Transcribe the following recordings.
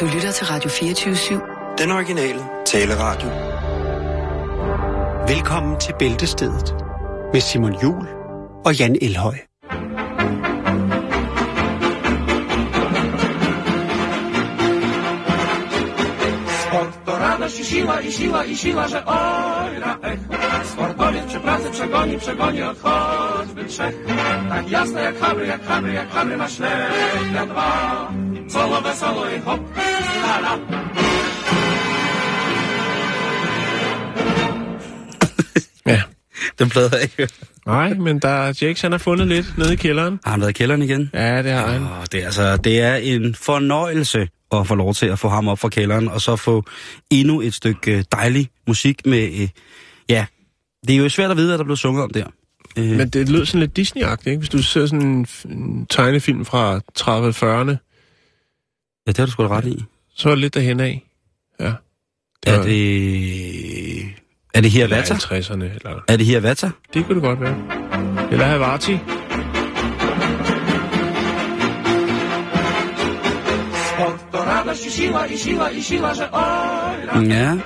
Du lytter til Radio 24-7. Den originale taleradio. Velkommen til Bæltestedet med Simon Jul og Jan Elhøj. Radość i siła, i siła, i siła, że oj, na ech. Sportowiec przy pracy przegoni, przegoni od choćby trzech. Tak jasne jak habry, jak habry, jak habry na ślep na dwa. Solo wesoło i hop. Ja. Den plade har jeg ikke. Nej, men der, Jakes han har fundet lidt nede i kælderen. Har han været i kælderen igen? Ja, det har han. Åh, det, er, altså, det er en fornøjelse at få lov til at få ham op fra kælderen, og så få endnu et stykke øh, dejlig musik med... Øh, ja, det er jo svært at vide, hvad der blev sunget om der. Øh, Men det lød sådan lidt Disney-agtigt, ikke? Hvis du ser sådan en, en tegnefilm fra 30'erne, ja, det har du sgu da ret i. så er det lidt derhen af. Ja. Er var- det... Er det her Vata? 50'erne, eller... Er det her Vata? Det kunne det godt være. Eller Havarti. Ja.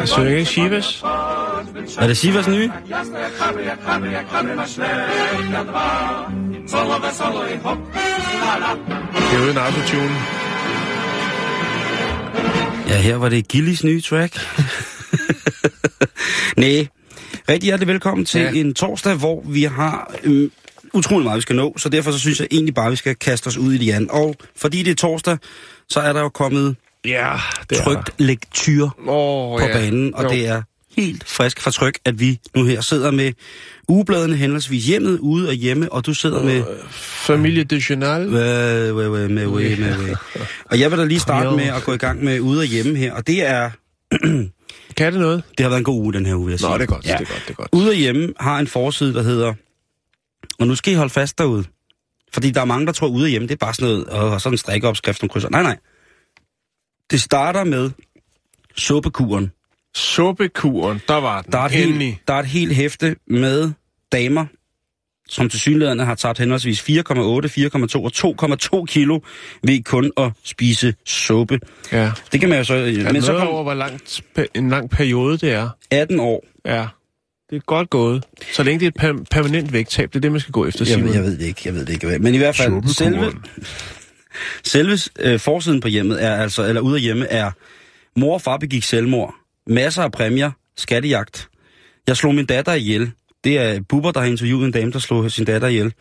Jeg synger ikke Shivas. Er det Sivas nye? Tak jasne jak habry, Ja, her var det Gillis nye track. Nej, rigtig hjertelig velkommen til Ja. ja. en torsdag, hvor vi har øhm, utrolig meget, vi skal nå. Så derfor så synes jeg egentlig bare, vi skal kaste os ud i det, Jan. Og fordi det er torsdag, så er der jo kommet Ja, det trygt lektyr oh, på banen, og jo. det er helt frisk fra tryk, at vi nu her sidder med ugebladene henholdsvis hjemmet, ude og hjemme, og du sidder med... Familie de Journal. Øh, øh, øh, med, med, med, med. Og jeg vil da lige starte med at gå i gang med ude og hjemme her, og det er... Kan det noget? Det har været en god uge, den her uge, vil jeg sige. Nå, det er godt, det er godt, det er godt. Ude og hjemme har en forside, der hedder... Og nu skal I holde fast derude. Fordi der er mange, der tror, ude og hjemme, det er bare sådan noget... Og sådan en strikkeopskrift, nogle krydser. Nej, nej. Det starter med suppekuren. Suppekuren, der var den. Der er, et helt, der er et helt hæfte med damer, som til synligheden har tabt henholdsvis 4,8, 4,2 og 2,2 kilo ved kun at spise suppe. Ja. Det kan man jo så... Er Men så kom over, hvor langt, en lang periode det er? 18 år. Ja. Det er godt gået. Så længe det er et per- permanent vægttab, det er det, man skal gå efter, Simon. ved- jeg ved det ikke, jeg ved det ikke. Men i hvert fald, selve, selve øh, forsiden på hjemmet er altså, eller ude af hjemme, er mor og far begik selvmord. Masser af præmier, skattejagt. Jeg slog min datter ihjel. Det er Bubber, der har interviewet en dame, der slog sin datter ihjel.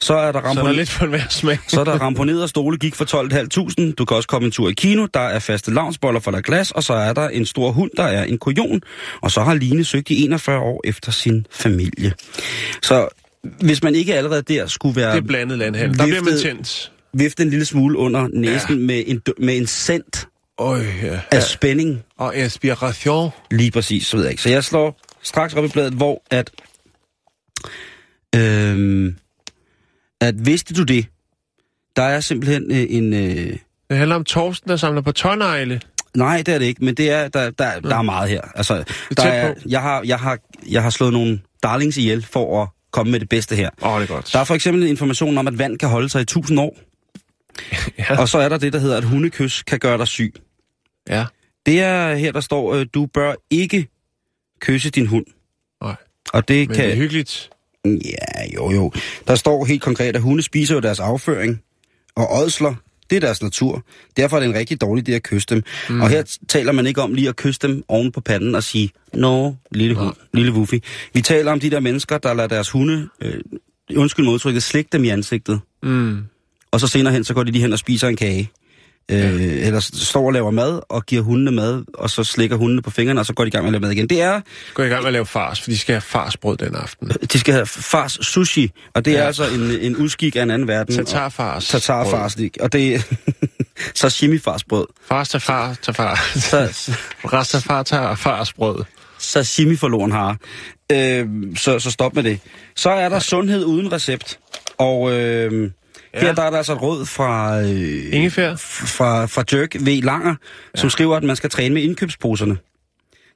Så er der Så er der lidt for enhver smag. så er der ramponeret stole gik for 12.500. Du kan også komme en tur i kino. Der er faste lavnsboller for der glas. Og så er der en stor hund, der er en kujon. Og så har Line søgt i 41 år efter sin familie. Så hvis man ikke allerede der skulle være Det er blandet landhandel. Der bliver man tændt. vifte en lille smule under næsen ja. med, en, med en cent Øj, ja. af spænding. Og inspiration. Lige præcis, så ved jeg ikke. Så jeg slår straks op i bladet, hvor at... Øhm, at vidste du det? Der er simpelthen øh, en... Øh, Det handler om Torsten, der samler på tårnegle. nej, det er det ikke, men det er, der, der, der er meget her. Altså, der er, jeg, har, jeg, har, jeg har slået nogle darlings ihjel for at komme med det bedste her. Åh, oh, det er godt. Der er for eksempel information om, at vand kan holde sig i 1000 år. Ja. Og så er der det, der hedder, at hundekys kan gøre dig syg. Ja. Det er her, der står, øh, du bør ikke kysse din hund. Nej. Og det Men kan... det er hyggeligt. Ja, jo jo. Der står helt konkret, at hunde spiser jo deres afføring, og ådsler, det er deres natur. Derfor er det en rigtig dårlig idé at kysse dem. Mm. Og her taler man ikke om lige at kysse dem oven på panden og sige, nå, lille hund, lille wuffi. Vi taler om de der mennesker, der lader deres hunde, øh, undskyld modtrykket, slikke dem i ansigtet. Mm. Og så senere hen, så går de lige hen og spiser en kage. Øh, eller står og laver mad og giver hundene mad, og så slikker hundene på fingrene, og så går de i gang med at lave mad igen. Det er Gå i gang med at lave fars, for de skal have farsbrød den aften. De skal have fars sushi, og det ja. Er altså en, en udskik af en anden verden. Tatarfars. Tatarfars, og det er sashimi farsbrød. Fars til far til far. Rastafar tager farsbrød. sashimi forloren har. Øh, så, så stop med det. Så er der sundhed uden recept. Og øh, ja. her der er der altså et råd fra, øh, Ingefær. fra, fra Dirk V. Langer, ja. som skriver, at man skal træne med indkøbsposerne.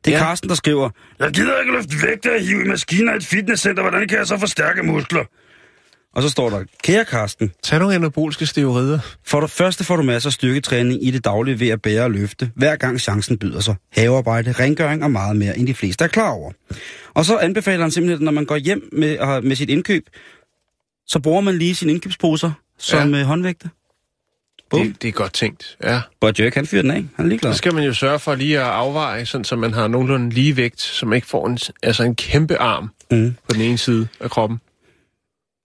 Det er ja. Carsten, der skriver, Jeg gider ikke løfte vægte og hive i maskiner i et fitnesscenter. Hvordan kan jeg så forstærke muskler? Og så står der, kære Karsten, Tag nogle anaboliske steroider. for det første får du masser af styrketræning i det daglige ved at bære og løfte, hver gang chancen byder sig. Havearbejde, rengøring og meget mere, end de fleste er klar over. Og så anbefaler han simpelthen, at når man går hjem med, og- med sit indkøb, så bruger man lige sine indkøbsposer som Ja. ja. håndvægte. Det, det er godt tænkt, ja. Jerk, han fyrer den af. Han er ligeglad. Så skal man jo sørge for lige at afveje, sådan, så man har nogenlunde lige vægt, så man ikke får en, altså en kæmpe arm Mm. på den ene side af kroppen.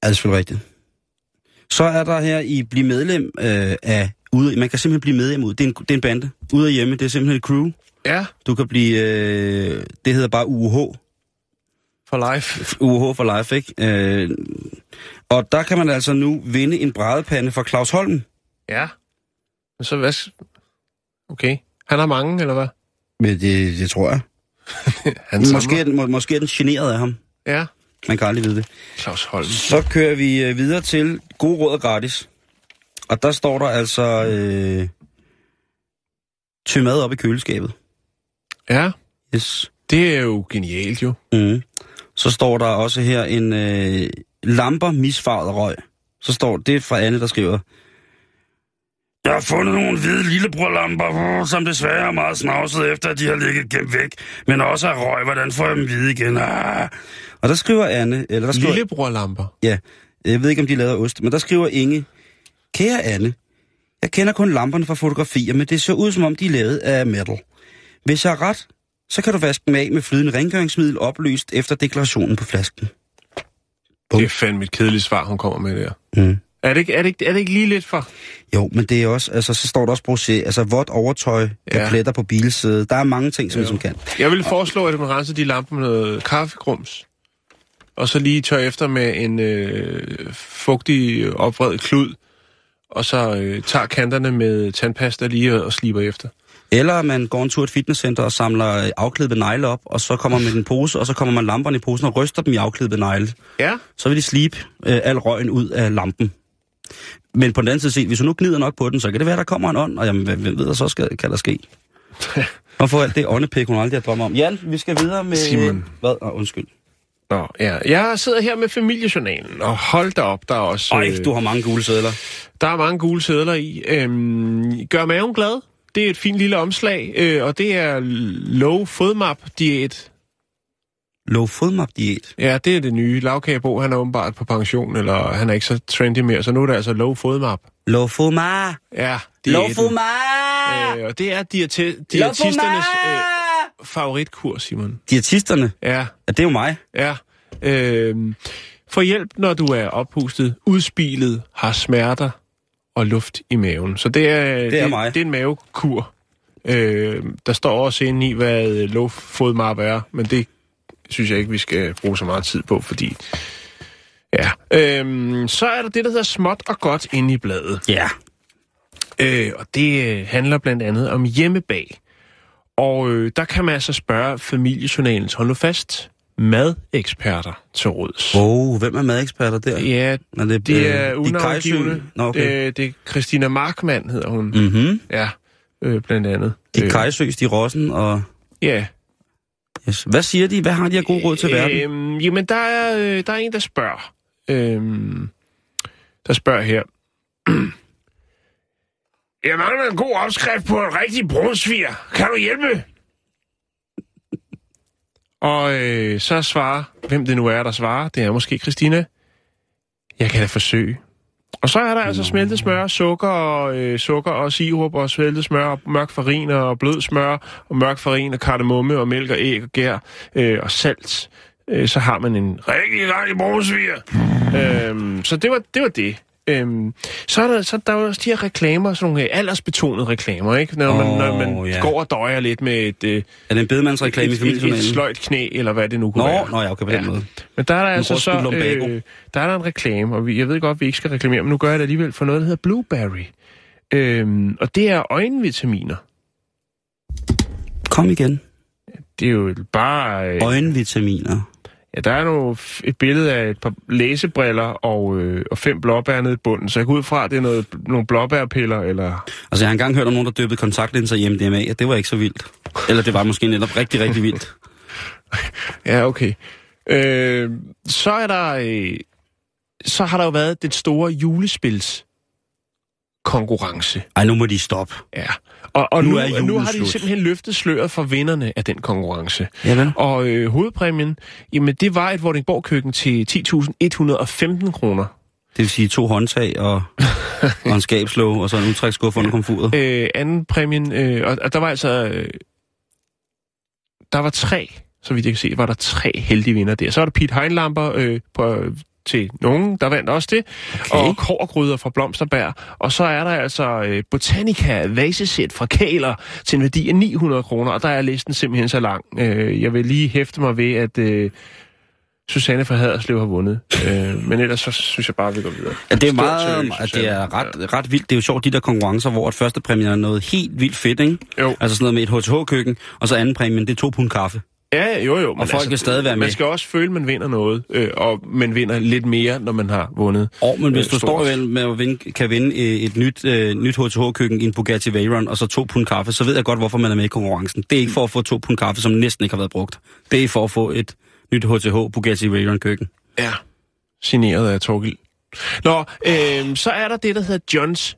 Ja, det er selvfølgelig rigtigt. Så er der her i Bliv medlem øh, af... Ude, man kan simpelthen blive medlem ud. Det er en, det er en bande. Ude af hjemme, det er simpelthen et crew. Ja, Du kan blive... Øh, det hedder bare UH. for life. UH for life, ikke? Øh, og der kan man altså nu vinde en brædepande fra Claus Holm. Ja. Men så hvad... Okay. Han har mange, eller hvad? Men det, det tror jeg. Han Måske er, den, må, måske er den generet af ham. Ja. Man kan aldrig vide det. Claus Holm. Så kører vi øh, videre til gode råd og gratis. Og der står der altså... Øh, Tø mad op i køleskabet. Ja, Yes. det er jo genialt jo. Mm. Så står der også her en øh, lamper misfarvet røg. Så står det fra Anne, der skriver... Jeg har fundet nogle hvide lillebrorlamper, uh, som desværre er meget snavset efter, at de har ligget gemt væk. Men også er røg, hvordan får jeg dem hvide igen? Ah. Og der skriver Anne, eller der skriver... Lillebrorlamper. Ja, jeg ved ikke, om de laver ost, men der skriver Inge, Kære Anne, jeg kender kun lamperne fra fotografier, men det ser ud som om, de er lavet af metal. Hvis jeg har ret, så kan du vaske dem af med flydende rengøringsmiddel opløst efter deklarationen på flasken. Bum. Det er fandme et kedeligt svar, hun kommer med der. Mm. Er det, ikke, er, det ikke, er det ikke lige lidt for... Jo, men det er også, altså så står der også brosé, altså vådt overtøj, Ja. ja. pletter på bilsædet. Der er mange ting, som Jo. som kan. Jeg vil foreslå, at man renser de lamper med noget kaffegrums. Og så lige tør efter med en øh, fugtig opvredet klud. Og så øh, tager kanterne med tandpasta lige og, og sliber efter. Eller man går en tur i et fitnesscenter og samler øh, afklippede negle op, og så kommer man med en pose, og så kommer man lamperne i posen og ryster dem i afklippede negle. Ja. så vil de slibe øh, al røgen ud af lampen. Men på den anden side set, hvis du nu gnider nok på den, så kan det være, der kommer en ånd, og jamen, hvem ved, så skal, kan der ske? Og for alt det åndepæk, hun aldrig har drømt om. Jan, vi skal videre med... Simon. Hvad? Oh, undskyld. Nå, ja. Jeg sidder her med familiejournalen, og hold da op, der er også... Ej, du har mange gule sædler. Der er mange gule sædler i. Øhm, gør maven glad. Det er et fint lille omslag, øh, og det er low fodmap diæt. Low fodmap diæt. Ja, det er det nye. Lavkagebo, han er åbenbart på pension, eller han er ikke så trendy mere, så nu er det altså low fodmap. Low fodmap. Ja, Low diæten. fodmap. Øh, og det er diæte- diætisternes øh, favoritkur, Simon. Diætisterne. Ja, Ja, det er jo mig. ja. Øh, få hjælp, når du er oppustet, udspilet, har smerter og luft i maven. Så det er, det er mig. Det er en mavekur. Øh, der står også inde i, hvad low fodmap er, men det synes jeg ikke, vi skal bruge så meget tid på, fordi... Ja. Øhm, så er der det, der hedder småt og godt inde i bladet. Ja. Øh, og det øh, handler blandt andet om hjemmebag. Og øh, der kan man altså spørge familiejournalens, hold nu fast, madeksperter til råds. Oh, hvem er madeksperter der? Ja, Er det, det øh, er de unavngivende. Nå, okay. Øh, det er Christina Markmann, hedder hun. Mm. Mhm. Ja, øh, blandt andet. De Kajsøs, de Rossen og... Ja. Yes. Hvad siger de? Hvad har de af gode råd til verden? Øhm, jamen, der er, øh, der er en, der spørger. Øhm, der spørger her. Jeg mangler en god opskrift på en rigtig brunsviger. Kan du hjælpe? Og øh, så svarer, hvem det nu er, der svarer, det er måske Christina. Jeg kan da forsøge. Og så er der altså smeltet smør, sukker og, øh, sukker og sirup og smeltet smør og mørk farin og blød smør og mørk farin og kardemomme og mælk og æg og gær øh, og salt. Øh, så har man en rigtig dejlig brunsviger. øhm, så det var det. Var det. Øhm, så er der, så der er også de her reklamer, sådan nogle øh, aldersbetonede reklamer, ikke? Når man, Åh, når man ja. går og døjer lidt med et, øh, Er det en bedemandsreklame i et, et, et sløjt knæ, eller hvad det nu kunne være. Nå, nå ja, okay, på den Ja. måde. Men der er der altså Roskilde så, øh, der er der en reklame, og vi, jeg ved godt, at vi ikke skal reklamere, men nu gør jeg det alligevel for noget, der hedder Blueberry. Øhm, og det er øjenvitaminer. Kom igen. Det er jo bare... Øh, Øjenvitaminer. Ja, der er nu et billede af et par læsebriller og, øh, og fem blåbær nede i bunden, så jeg går ud fra, at det er noget, nogle blåbærpiller, eller... Altså, jeg har engang hørt om nogen, der døbede kontaktlinser i MDMA, og det var ikke så vildt. Eller det var måske netop rigtig, rigtig vildt. Ja, okay. Øh, så er der... Øh, så har der jo været den store julespils konkurrence. Ej, nu må de stoppe. Ja. Og, og Nu nu, er nu, har de simpelthen løftet sløret for vinderne af den konkurrence. Ja, vel? Og øh, hovedpræmien, jamen det var et Vordingborg-køkken til 10.115 kroner. Det vil sige to håndtag og, og en skabslåge og så en udtræksskuffe under komfuret. Øh, anden præmien, øh, og, og der var altså... Øh, der var tre, så vidt jeg kan se, var der tre heldige vinder der. Så var der Pete Heinlamper øh, på, til nogen, der vandt også det. Okay. Og kårgryder fra Blomsterberg. Og så er der altså øh, Botanica vasesæt fra Kæler til en værdi af 900 kroner. Og der er listen simpelthen så lang. Øh, jeg vil lige hæfte mig ved, at... Øh, Susanne fra Haderslev har vundet. Øh, men ellers så synes jeg bare, at vi går videre. Ja, det er meget, tillykke, at det er ret, ret vildt. Det er jo sjovt, de der konkurrencer, hvor at første præmien er noget helt vildt fedt, ikke? Jo. Altså sådan noget med et HTH-køkken, og så anden præmien, det er to pund kaffe. Ja, jo jo. men altså, folk vil stadig være med. Man skal også føle, at man vinder noget, øh, og man vinder lidt mere, når man har vundet. Og men hvis Øh, du står vel med at vinde, kan vinde øh, et nyt, øh, nyt HTH-køkken i en Bugatti Veyron, og så to pund kaffe, så ved jeg godt, hvorfor man er med i konkurrencen. Det er ikke for at få to pund kaffe, som næsten ikke har været brugt. Det er for at få et nyt HTH Bugatti Veyron-køkken. Ja. Signeret af Torgild. Nå, øh, så er der det, der hedder Johns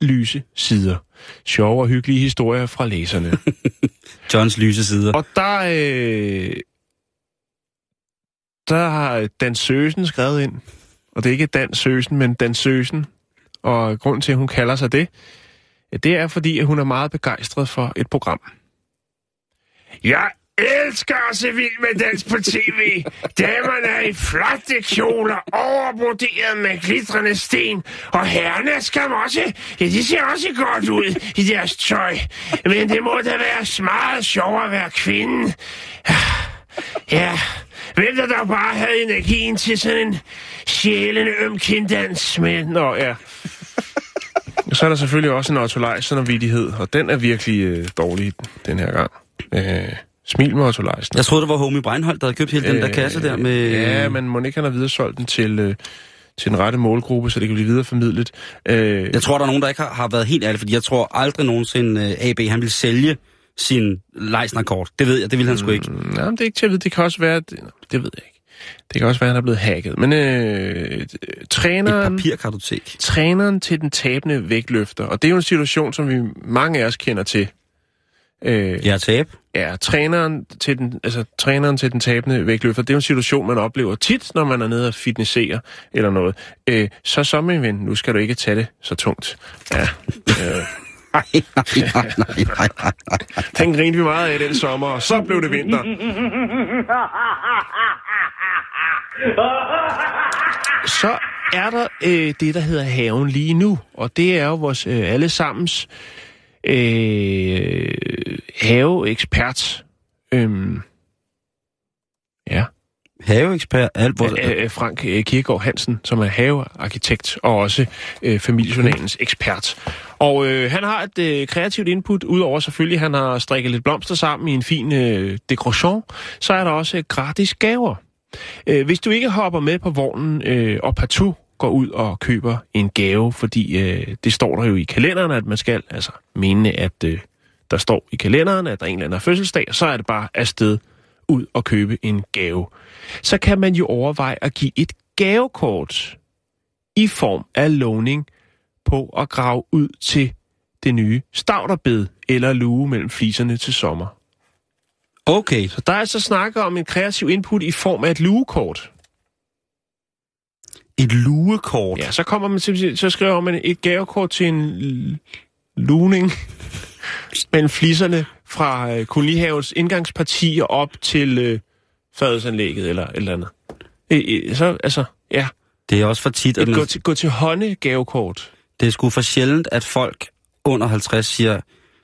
lyse sider. Sjove og hyggelige historier fra læserne. Johns lyse sider. og der, øh, der har Dan Søsen skrevet ind. Og det er ikke Dan Søsen, men Dan Søsen. Og grunden til, at hun kalder sig det, det er fordi, at hun er meget begejstret for et program. Jeg elsker at se vild med dans på tv. Damerne er i flotte kjoler, overbroderet med glitrende sten. Og herrerne skal skam også. Ja, de ser også godt ud i deres tøj. Men det må da være meget sjovere at være kvinde. Ja, hvem der dog bare havde energien til sådan en sjælende øm kinddans med... Nå, ja. Så er der selvfølgelig også en Otto Leisen og vidighed, og den er virkelig øh, dårlig den her gang. Øh, smil med Otto Leisen. Jeg troede, det var Homie Breinholt, der havde købt hele den der kasse der med... Øh, Ja, men må ikke han har videresolgt den til, øh, til den rette målgruppe, så det kan blive videreformidlet. Øh, Jeg tror, der er nogen, der ikke har, har været helt ærlige, fordi jeg tror aldrig nogensinde uh, AB, han vil sælge sin Leisner-kort. Det ved jeg, det vil han sgu ikke. Mm, Nej, men det er ikke til at vide. Det kan også være... at- Det ved jeg ikke. Det kan også være, at han er blevet hacket. Men øh, Et træneren, papirkartotek. træneren til den tabende vægtløfter, og det er jo en situation, som vi mange af os kender til. Øh, Ja, tab. Ja, træneren til, den, altså, træneren til den tabende vægtløfter, det er jo en situation, man oplever tit, når man er nede og fitnessere eller noget. Øh, så så, min ven, nu skal du ikke tage det så tungt. Ja, øh, Nej, nej, nej, nej, nej, nej. den grinede vi meget af den sommer, og så blev det vinter. Så er der øh, det, der hedder haven lige nu, og det er jo vores øh, allesammens øh, haveekspert. Øhm, ja. Haveekspert, af Frank øh, Kirkegaard Hansen, som er havearkitekt og også øh, familiejournalens ekspert. Og øh, han har et øh, kreativt input, udover selvfølgelig, han har strikket lidt blomster sammen i en fin øh, dekoration, så er der også øh, gratis gaver. Øh, hvis du ikke hopper med på vognen øh, og partout går ud og køber en gave, fordi øh, det står der jo i kalenderen, at man skal, altså mene, at øh, der står i kalenderen, at der er en eller anden fødselsdag, så er det bare afsted ud og købe en gave. Så kan man jo overveje at give et gavekort i form af lovning på at grave ud til det nye stavterbed eller luge mellem fliserne til sommer. Okay, Så der er altså snakker om en kreativ input i form af et lugekort. Et lugekort. Ja, så kommer man så skriver man et gavekort til en l- lugning mellem fliserne fra øh, kolonihavens indgangsparti og op til øh, fadelsanlægget eller et eller andet. Øh, øh, så, altså, ja, Det er også for tit, at man, gå til, gå til hånde gavekort. det er sgu for sjældent, at folk under 50 siger,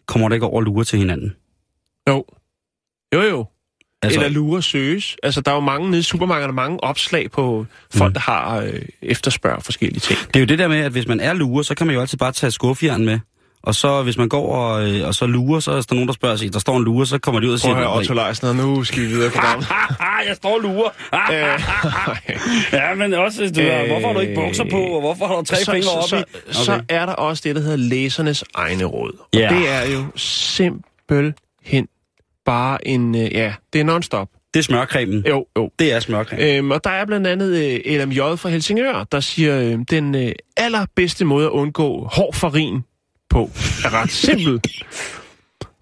kommer der ikke over og lurer til hinanden. Jo. Jo, jo. Altså, Eller lure søges. Altså, der er jo mange nede i supermarkederne, mange opslag på folk, mm. der har øh, efterspørger forskellige ting. Det er jo det der med, at hvis man er lurer, så kan man jo altid bare tage skuffjern med. Og så hvis man går og, øh, og så lurer, så er der nogen, der spørger sig, der står en lurer, så kommer de ud og Prøv siger... at høre, Otto Leisner, nu skal vi videre på programmet. jeg står og lurer. ja, men også, du, Øh, hvorfor har du ikke bukser på, og hvorfor har du tre så, fingre så, oppe så, i? så er der også det, der hedder læsernes egne råd. Og Ja. det er jo simpelthen bare en... øh, Ja, det er non-stop. Det er smørcremen. Jo, jo. Det er smørcreme. Øhm, og der er blandt andet øh, LMJ fra Helsingør, der siger, øh, den øh, allerbedste måde at undgå hård farin på er ret simpel.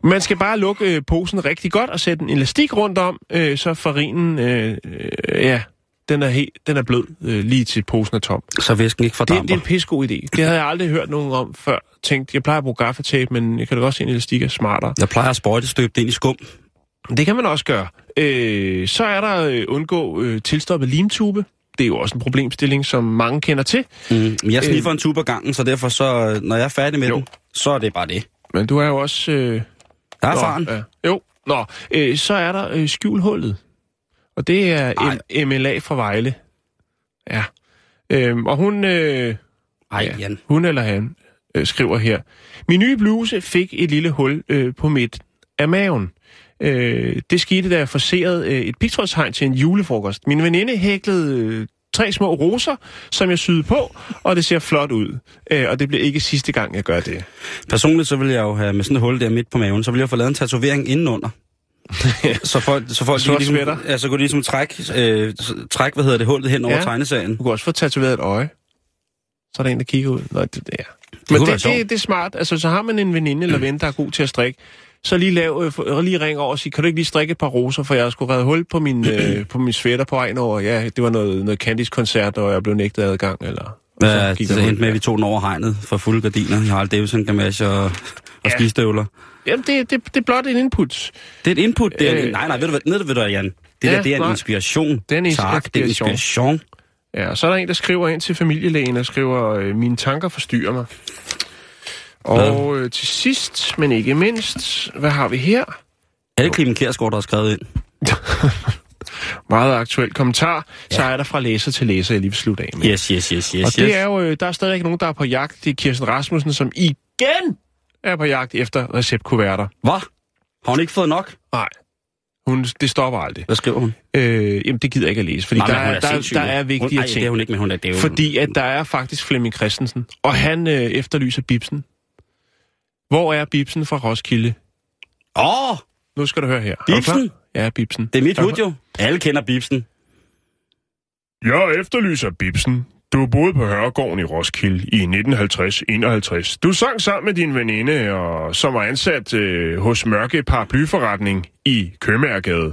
Man skal bare lukke øh, posen rigtig godt og sætte en elastik rundt om, øh, så farinen, øh, øh, ja, den er, helt, den er blød øh, lige til posen er tom. Så væsken ikke Det, fordamper. det er en pissegod idé. Det havde jeg aldrig hørt nogen om før. Tænkt, jeg plejer at bruge gaffatape, men jeg kan da godt se, at en elastik er smartere. Jeg plejer at sprøjte støbe det ind i skum. Det kan man også gøre. Øh, så er der øh, undgå øh, tilstoppet limtube. Det er jo også en problemstilling, som mange kender til. Mm. Jeg sniffer en tube ad gangen, så derfor så, når jeg er færdig med Jo. den, så er det bare det. Men du er jo også... Øh, Der er nå, faren. Ja. Jo, nå. Øh, så er der øh, skjulhullet. Og det er Ej. M- MLA fra Vejle. Ja. Øhm, og hun... Øh, Ej, ja, Jan. hun eller han øh, skriver her. Min nye bluse fik et lille hul øh, på midt af maven. Øh, det skete, da jeg forserede øh, et pigtrådshegn til en julefrokost. Min veninde hæklede øh, tre små roser, som jeg syede på, og det ser flot ud. Øh, og det bliver ikke sidste gang, jeg gør det. Personligt så vil jeg jo have med sådan et hul der midt på maven, så vil jeg få lavet en tatovering indenunder. så folk, så folk Sort ligesom, sweater. ja, så kunne de ligesom træk, øh, træk, hvad hedder det, hullet hen over Ja. tegneserien. Du kan også få tatoveret et øje. Så er der en, der kigger ud. Nå, det, det, ja. Men det, det, det er smart. Altså, så har man en veninde eller ven, der er god til at strikke. Så lige, lav, øh, lige ring over og sige, kan du ikke lige strikke et par roser, for jeg skulle redde hul på min, øh, på min sweater på vejen over. Ja, det var noget, noget Candice-koncert, og jeg blev nægtet adgang, eller... Ja, det endte med, at vi tog den over hegnet for fulde gardiner, Harald Davidson gamasje og, og Ja. skistøvler. Jamen, det, det, det er blot en input. Det er et input. Det er, Øh, nej, nej, ved du hvad, ned, ved du Jan? Det Ja, der, det er en nej. inspiration. Det er en Tak, det er en inspiration. Ja, og så er der en, der skriver ind til familielægen og skriver, øh, mine tanker forstyrrer mig. Og øh, til sidst, men ikke mindst, hvad har vi her? Er det Clemen Kjærsgaard, der har skrevet ind? Meget aktuel kommentar. Ja. Så er der fra læser til læser, jeg lige vil slutte af med. Yes, yes, yes, yes, og yes. det er jo, øh, der er stadig ikke nogen, der er på jagt. Det er Kirsten Rasmussen, som igen er på jagt efter receptkuverter. Hvad? Har hun ikke fået nok? Nej, hun, det stopper aldrig. Hvad skriver hun? Øh, jamen, det gider jeg ikke at læse, fordi Nej, der, hun er, der, sindssyg, der er hun, vigtige ej, ting. det er hun ikke, men hun er, det er. Fordi at der er faktisk Flemming Christensen, og han øh, efterlyser Bibsen. Hvor er Bibsen fra Roskilde? Åh, oh, Nu skal du høre her. Er Bibsen? Ja, Bibsen. det er mit Er hud jo. Alle kender Bibsen. Jeg efterlyser Bibsen. Du boede på Hørregården i Roskilde i 1950-51. Du sang sammen med din veninde, og som var ansat øh, hos Mørke Paraplyforretning i Købmagergade.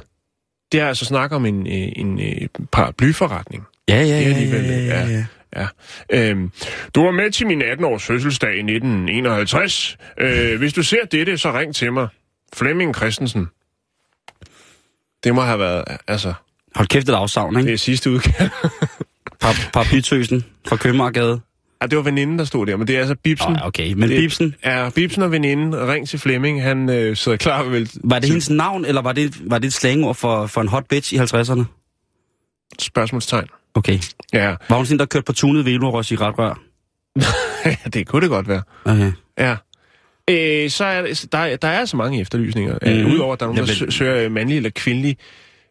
Det er altså snak om en, øh, en øh, paraplyforretning. Ja, ja, Det er ja, alligevel, ja, ja, ja. Ja. Øhm, du var med til min 18-års fødselsdag i 1951. Øh, hvis du ser dette, så ring til mig. Flemming Christensen. Det må have været, altså, Hold kæft et afsavn, det ikke? er sidste udgave. Par, paraplytøsen fra Købmagergade. Ja, det var veninden, der stod der, men det er altså Bibsen. Åh, okay, men Det- Bibsen, Er Bibsen og veninden, ring til Flemming, han øh, sidder klar vel var det hendes navn, eller var det, var det et slangord for, for en hot bitch i 50'erne? spørgsmålstegn. Okay. Ja, Var hun sådan, der kørte på tunet Velorods i ret rør? det kunne det godt være. Okay. Ja. Øh, så er der, der, er altså mange efterlysninger. Mm. Øh. Udover at der er nogen, der søger mandlig eller kvindelig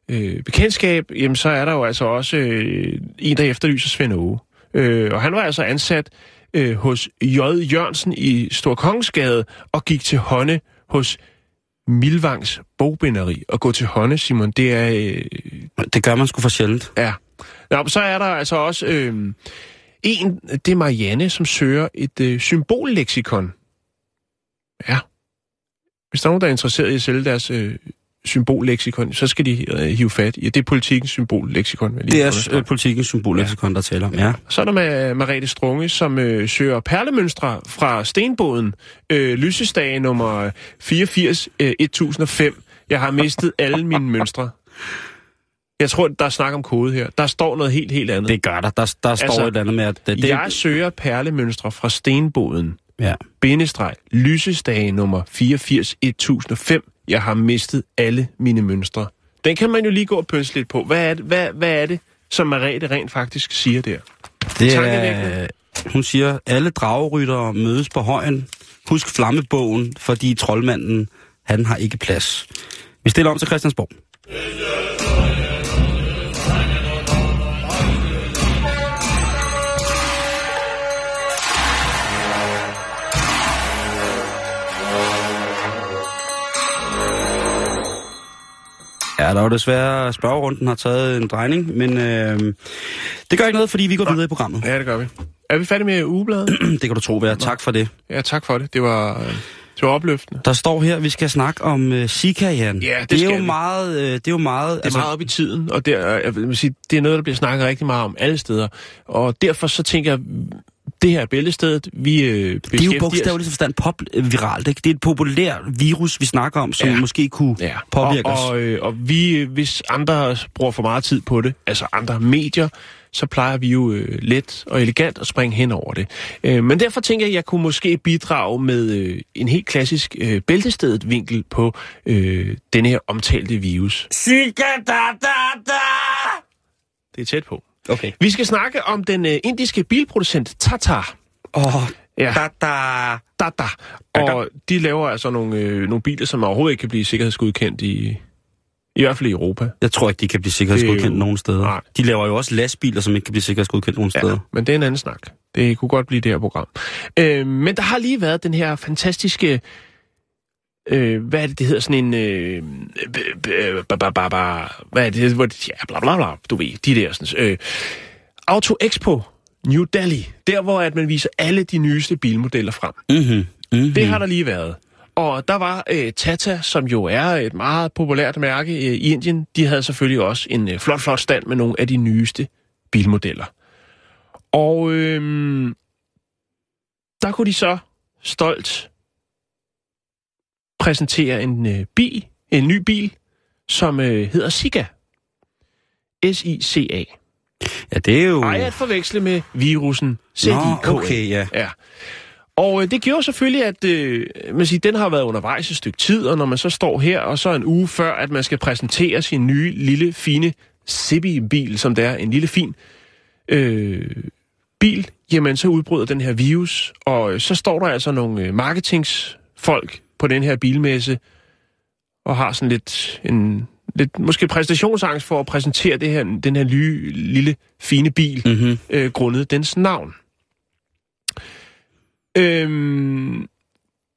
øh, bekendtskab, jamen så er der jo altså også øh, en, der efterlyser Svend Åge. Øh, og han var altså ansat øh, hos J. Jørgensen i Storkongensgade og gik til hånde hos Milvangs bogbinderi. Og gå til hånde, Simon, det er... Øh, Det gør man sgu for sjældent. Ja. Nå, så er der altså også øh, en, det er Marianne, som søger et øh, symbolleksikon. Ja. Hvis der er nogen, der er interesseret i at sælge deres øh, symbolleksikon, så skal de øh, hive fat i. Det er politikens symbolleksikon. Det er øh, politikens symbolleksikon, der tæller. Ja. Så er der med Marete Strunge, som øh, søger perlemønstre fra stenbåden. Øh, lysestage nummer 84 øh, 1005. Jeg har mistet alle mine mønstre. Jeg tror, der er snak om kode her. Der står noget helt, helt andet. Det gør der. Der, der står Altså, et eller andet med, at det, det Jeg søger perlemønstre fra stenbåden. Ja. Bindestreg. Lysestage nummer 84 1005. Jeg har mistet alle mine mønstre. Den kan man jo lige gå og pønse lidt på. Hvad er det, hvad, hvad er det som Marete rent faktisk siger der? Det er, hun siger, alle drageryttere mødes på højen. Husk flammebogen, fordi troldmanden, han har ikke plads. Vi stiller om til Christiansborg. Ja, Ja, der er jo desværre, spørgerunden har taget en drejning, men øh, det gør ikke noget, fordi vi går videre i programmet. Ja, det gør vi. Er vi færdige med ugebladet? Det kan du tro, være. Tak for det. Ja, tak for det. Det var, øh, det var opløftende. Der står her, at vi skal snakke om uh, Zika, Jan. Ja, det det er jo vi. meget, øh, det er jo meget, Det er meget op i tiden, og der, jeg vil sige, det er noget, der bliver snakket rigtig meget om alle steder. Og derfor så tænker jeg, det her er bæltestedet, vi øh, det er jo bogstaveligt forstand pop-viralt, ikke? Det er et populært virus, vi snakker om, som Ja. måske kunne Ja, påvirke og, os. og, øh, og vi, øh, hvis andre bruger for meget tid på det, altså andre medier, så plejer vi jo øh, let og elegant at springe hen over det. Øh, men derfor tænker jeg, at jeg kunne måske bidrage med øh, en helt klassisk øh, bæltestedet vinkel på øh, denne her omtalte virus. Zika, da, da, da! Det er tæt på. Okay. Vi skal snakke om den øh, indiske bilproducent Tata. Åh, Ja. da. Tata. Og de laver altså nogle, øh, nogle biler, som overhovedet ikke kan blive sikkerhedsgodkendt i, i hvert fald i Europa. Jeg tror ikke, de kan blive sikkerhedsgodkendt er jo- nogen steder. Nej. De laver jo også lastbiler, som ikke kan blive sikkerhedsgodkendt nogen Ja, steder. men det er en anden snak. Det kunne godt blive det her program. Øh, men der har lige været den her fantastiske... Øh, hvad er det, det hedder? Sådan en... Øh, hvad er det? Hvor, det- ja, bla bla bla. Du ved, de der sådan... Øh, Auto Expo New Delhi. Der, hvor at man viser alle de nyeste bilmodeller frem. Mm-hmm. Mm-hmm. Det har der lige været. Og der var øh, Tata, som jo er et meget populært mærke øh, i Indien. De havde selvfølgelig også en øh, flot, flot stand med nogle af de nyeste bilmodeller. Og øh, der kunne de så stolt præsentere en øh, bil, en ny bil, som øh, hedder Sika. S-I-C-A. Ja, det er jo... Ej at forveksle med virusen Nå, Z-I-K-A. okay, ja. Ja. Og øh, det gjorde selvfølgelig, at øh, man siger, den har været undervejs et stykke tid, og når man så står her, og så en uge før, at man skal præsentere sin nye, lille, fine Zippy-bil, som det er, en lille, fin øh, bil, jamen så udbryder den her virus, og øh, så står der altså nogle øh, marketingsfolk på den her bilmesse, og har sådan lidt en lidt måske præstationsangst for at præsentere det her, den her nye, lille, fine bil, Mm-hmm. øh, grundet dens navn. Øhm,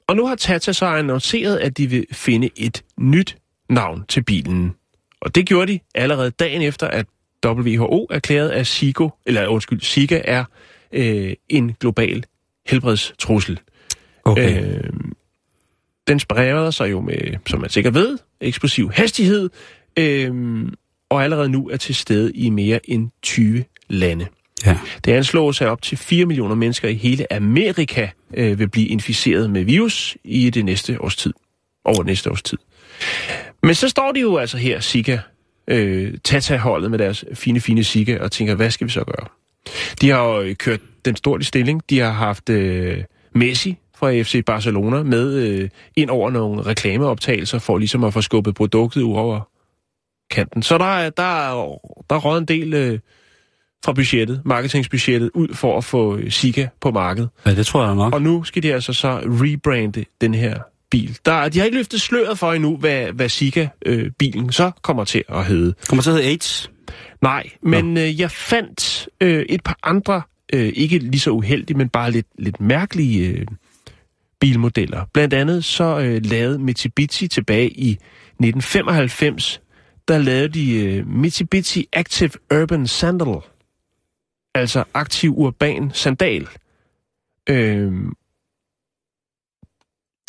og nu har Tata så annonceret, at de vil finde et nyt navn til bilen. Og det gjorde de allerede dagen efter, at WHO erklærede, at Sigo, eller undskyld, Zika er øh, en global helbredstrussel. Okay. Øh, den spreder sig jo med, som man sikkert ved, eksplosiv hastighed, øh, og allerede nu er til stede i mere end 20 lande. Ja. Det anslås, at op til 4 millioner mennesker i hele Amerika øh, vil blive inficeret med virus i det næste års tid. Over næste års tid. Men så står de jo altså her, Zika, øh, Tata-holdet med deres fine, fine Zika, og tænker, hvad skal vi så gøre? De har jo kørt den store stilling. De har haft øh, Messi fra FC Barcelona med øh, ind over nogle reklameoptagelser, for ligesom at få skubbet produktet ud over kanten. Så der er, der er, der er røget en del øh, fra budgettet, marketingsbudgettet, ud for at få øh, Zika på markedet. ja, det tror jeg nok. Og nu skal de altså så rebrande den her bil. Der, de har ikke løftet sløret for endnu, hvad, hvad Zika-bilen øh, så kommer til at hedde. Kommer til at hedde AIDS. Nej, men øh, jeg fandt øh, et par andre, øh, ikke lige så uheldige, men bare lidt, lidt mærkelige øh, bilmodeller. Blandt andet så øh, lavede Mitsubishi tilbage i 1995, der lavede de øh, Mitsubishi Active Urban Sandal. Altså aktiv urban sandal. Øh,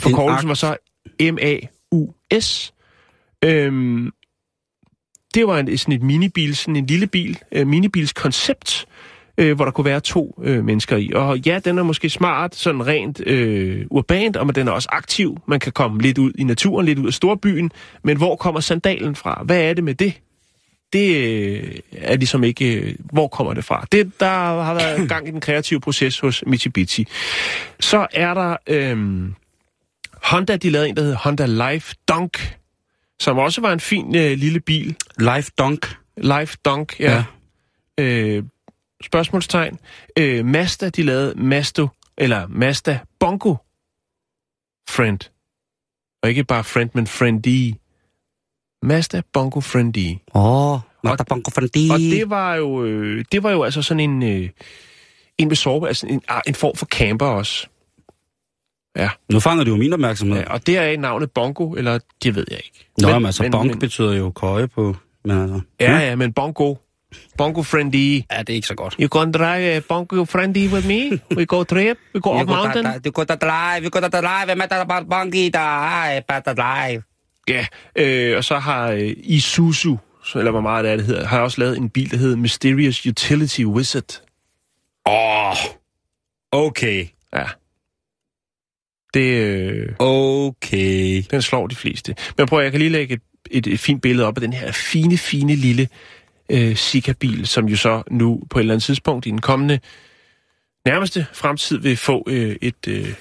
forkortelsen var så M-A-U-S. Øhm, det var en, sådan et minibil, sådan en lille bil, øh, minibils koncept, øh, hvor der kunne være to øh, mennesker i. Og ja, den er måske smart, sådan rent øh, urbant, og men den er også aktiv. Man kan komme lidt ud i naturen, lidt ud af storbyen. Men hvor kommer sandalen fra? Hvad er det med det? Det øh, er ligesom ikke... Øh, hvor kommer det fra? Det, der har været gang i den kreative proces hos Mitsubishi. Så er der... Øh, Honda, de lavede en, der hedder Honda Life Dunk, som også var en fin øh, lille bil. Life Dunk. Life Dunk, ja. ja. Øh, spørgsmålstegn. Øh, Mazda, de lavede Masto, eller Mazda Bongo Friend. Og ikke bare Friend, men Friendly. Mazda Bongo Friendly. Åh, oh, Magda Bongo Fandi. Og det var jo, øh, det var jo altså sådan en, øh, en med sårbar, altså en, ah, en form for camper også. Ja. Nu fanger du jo min opmærksomhed. ja. Og det er navnet Bongo, eller det ved jeg ikke. Nå, men, men, altså, bonk betyder jo køje på... Men altså, Ja, ja, men Bongo. Bongo friendly. ja, det er ikke så godt. You gonna drive uh, Bongo friendly with me? We go trip? We go up mountain? Går da drive, vi går da drive, hvem er der bare bonki, der er bare da drive. Ja, øh, og så har øh, Isuzu, eller hvor meget det er, det hedder, har også lavet en bil, der hedder Mysterious Utility Wizard. Åh, oh, okay, Ja. Det, øh, okay. den slår de fleste. Men prøv at, jeg kan lige lægge et, et, et fint billede op af den her fine, fine lille øh, Sika-bil, som jo så nu på et eller andet tidspunkt i den kommende nærmeste fremtid vil få øh, et, øh,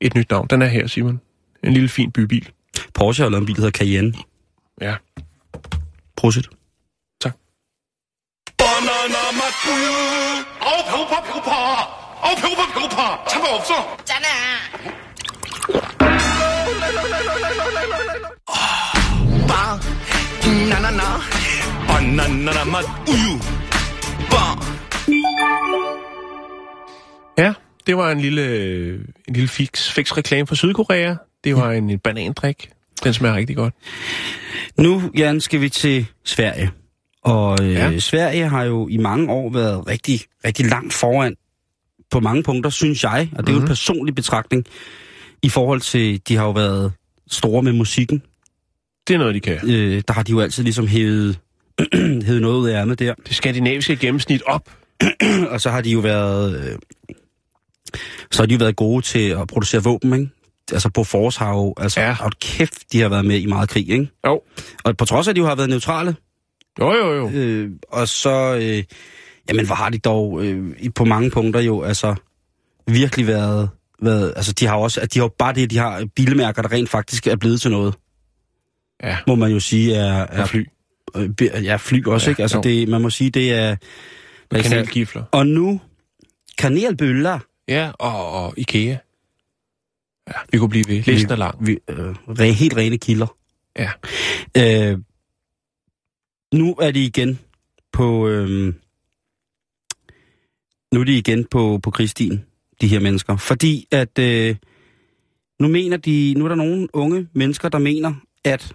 et nyt navn. Den er her, Simon. En lille fin bybil. Porsche har lavet en bil, der hedder Cayenne. Ja. Prosit. Tak. Oh, bare, na na na Anananamat uju. Bar. Ja, det var en lille, en lille fix, fix reklame for Sydkorea. Det var en, en banandrik. Den smager rigtig godt. Nu, Jan, skal vi til Sverige. Og øh, ja. Sverige har jo i mange år været rigtig, rigtig langt foran på mange punkter, synes jeg. Og det er jo en personlig betragtning i forhold til, de har jo været store med musikken. Det er noget, de kan. Øh, der har de jo altid ligesom hævet hævet noget ud af ærmet der. Det skandinaviske gennemsnit op. Og så har de jo været... Øh, så har de jo været gode til at producere våben, ikke? Altså på Force har jo... Altså, Ja. og kæft, de har været med i meget krig, ikke? Jo. Og på trods af, at de jo har været neutrale, Jo, jo, jo. Øh, og så, øh, jamen hvor har de dog øh, på mange punkter jo altså virkelig været, været altså de har også, at de har bare det, de har bilmærker, der rent faktisk er blevet til noget, Ja, må man jo sige er, er og fly. Øh, ja, fly også, Ja, ikke? Altså jo. det, man må sige, det er... Med kanelgifler. Og nu, kanelbøller. Ja, og, og Ikea. Ja, vi kunne blive ved. Listen er lang. Vi, øh, re, helt rene kilder. Ja. Øh, nu er de igen på... Øh, nu er de igen på, på krigsstien, de her mennesker. Fordi at... Øh, nu mener de... Nu er der nogle unge mennesker, der mener, at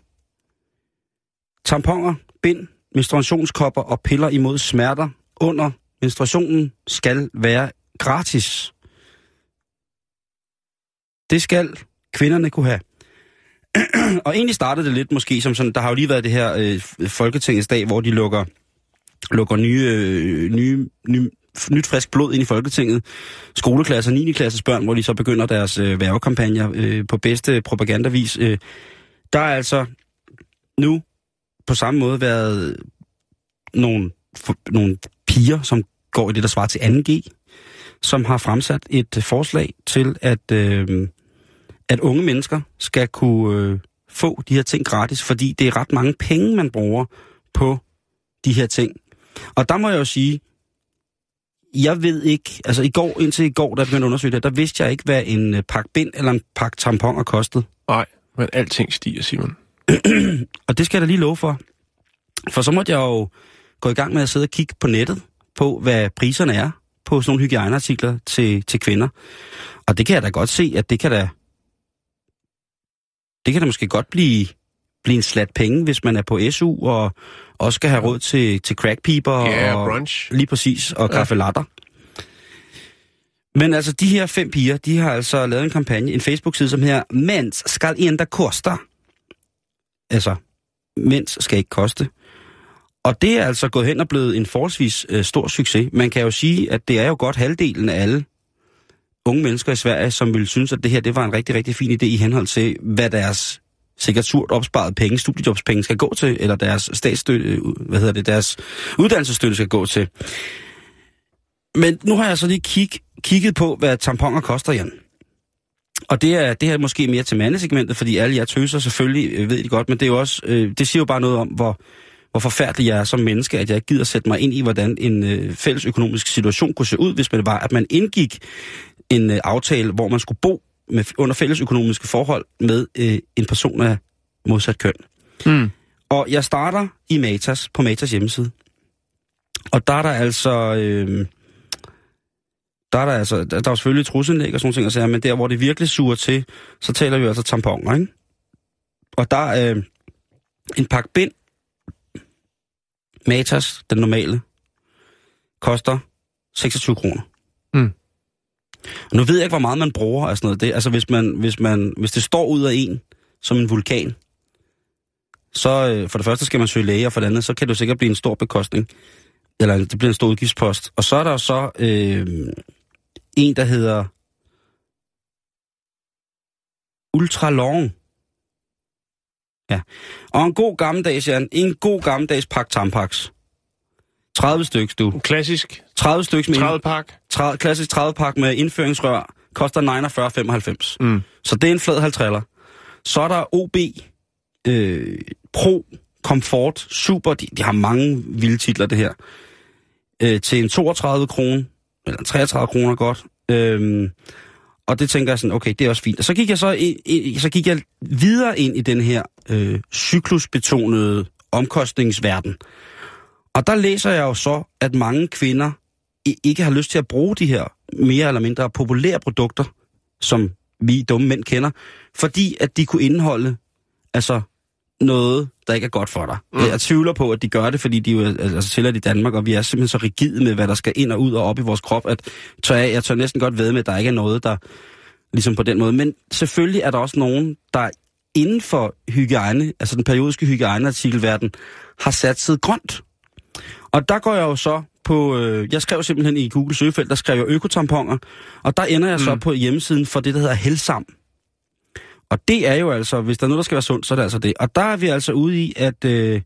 tamponer, bind, menstruationskopper og piller imod smerter under menstruationen skal være gratis. Det skal kvinderne kunne have. og egentlig startede det lidt måske som sådan, der har jo lige været det her øh, Folketingets dag, hvor de lukker, lukker nye, øh, nye, nye, nyt frisk blod ind i Folketinget. Skoleklasser, 9. klasses børn, hvor de så begynder deres øh, værvekampagner øh, på bedste propagandavis. Øh, der er altså nu på samme måde været nogle, for, nogle piger, som går i det, der svarer til 2G, som har fremsat et øh, forslag til, at, øh, at unge mennesker skal kunne øh, få de her ting gratis, fordi det er ret mange penge, man bruger på de her ting. Og der må jeg jo sige, jeg ved ikke, altså i går, indtil i går, da jeg begyndte at undersøge det, der vidste jeg ikke, hvad en øh, pakke bind eller en pakke tamponer kostede. Nej, men alting stiger, Simon. Og det skal jeg da lige love for. For så måtte jeg jo gå i gang med at sidde og kigge på nettet på, hvad priserne er på sådan nogle hygiejneartikler til, til kvinder. Og det kan jeg da godt se, at det kan da... Det kan da måske godt blive, blive en slat penge, hvis man er på SU og også skal have råd til, til crackpiber Ja, og, brunch. Lige præcis, og kaffe latter. Men altså, de her fem piger, de har altså lavet en kampagne, en Facebook-side, som her, Mens skal enda kosta. Altså, mens skal ikke koste. Og det er altså gået hen og blevet en forholdsvis øh, stor succes. Man kan jo sige, at det er jo godt halvdelen af alle unge mennesker i Sverige, som ville synes, at det her det var en rigtig, rigtig fin idé i henhold til, hvad deres sikkert surt opsparet penge, studiejobspenge skal gå til, eller deres statsstøtte, øh, hvad hedder det, deres uddannelsesstøtte skal gå til. Men nu har jeg så lige kig, kigget på, hvad tamponer koster, Jan. Og det er, det er måske mere til mandesegmentet, fordi alle jer tøser selvfølgelig øh, ved det godt, men det, er jo også, øh, det siger jo bare noget om, hvor, hvor forfærdelig jeg er som menneske, at jeg ikke gider sætte mig ind i, hvordan en øh, fælles økonomisk situation kunne se ud, hvis man var, at man indgik en øh, aftale, hvor man skulle bo med, under fælles økonomiske forhold med øh, en person af modsat køn. Mm. Og jeg starter i Matas, på Matas hjemmeside. Og der er der altså... Øh, der er der altså, der, der er selvfølgelig trusindlæg og sådan nogle ting, men der, hvor det virkelig suger til, så taler vi altså tamponer, ikke? Og der er øh, en pakke bind, Matas, den normale, koster 26 kroner. Mm. Og nu ved jeg ikke, hvor meget man bruger af sådan noget. Det, altså, hvis, man, hvis, man, hvis det står ud af en, som en vulkan, så øh, for det første skal man søge læge, og for det andet, så kan det jo sikkert blive en stor bekostning. Eller det bliver en stor udgiftspost. Og så er der jo så øh, en, der hedder Ultralong. Ja. Og en god gammeldags, Jan, en god gammeldags pakke Tampax. 30 stykker, du. Klassisk 30 stykker med 30 pak. 30, klassisk 30 pakke med indføringsrør koster 49,95. Mm. Så det er en flad 50 Så er der OB øh, Pro Comfort Super. De, de har mange vilde titler, det her. Øh, til en 32 kroner, eller 33 kroner godt. Øhm, og det tænker jeg sådan, okay, det er også fint. Og så gik jeg så, ind, så gik jeg videre ind i den her øh, cyklusbetonede omkostningsverden. Og der læser jeg jo så, at mange kvinder ikke har lyst til at bruge de her mere eller mindre populære produkter, som vi dumme mænd kender, fordi at de kunne indeholde altså noget, der ikke er godt for dig. Mm. Jeg tvivler på, at de gør det, fordi de jo altså, tilladt i Danmark, og vi er simpelthen så rigide med, hvad der skal ind og ud og op i vores krop, at tør jeg, jeg tør næsten godt ved med, at der ikke er noget, der ligesom på den måde. Men selvfølgelig er der også nogen, der inden for hygiejne, altså den periodiske hygiejneartikelverden, har sat sig grønt. Og der går jeg jo så på, øh, jeg skrev simpelthen i Google søgefelt, der skrev jeg økotamponer, og der ender jeg så Mm. på hjemmesiden for det, der hedder Helsam. Og det er jo altså, hvis der er noget, der skal være sundt, så er det altså det. Og der er vi altså ude i, at øh,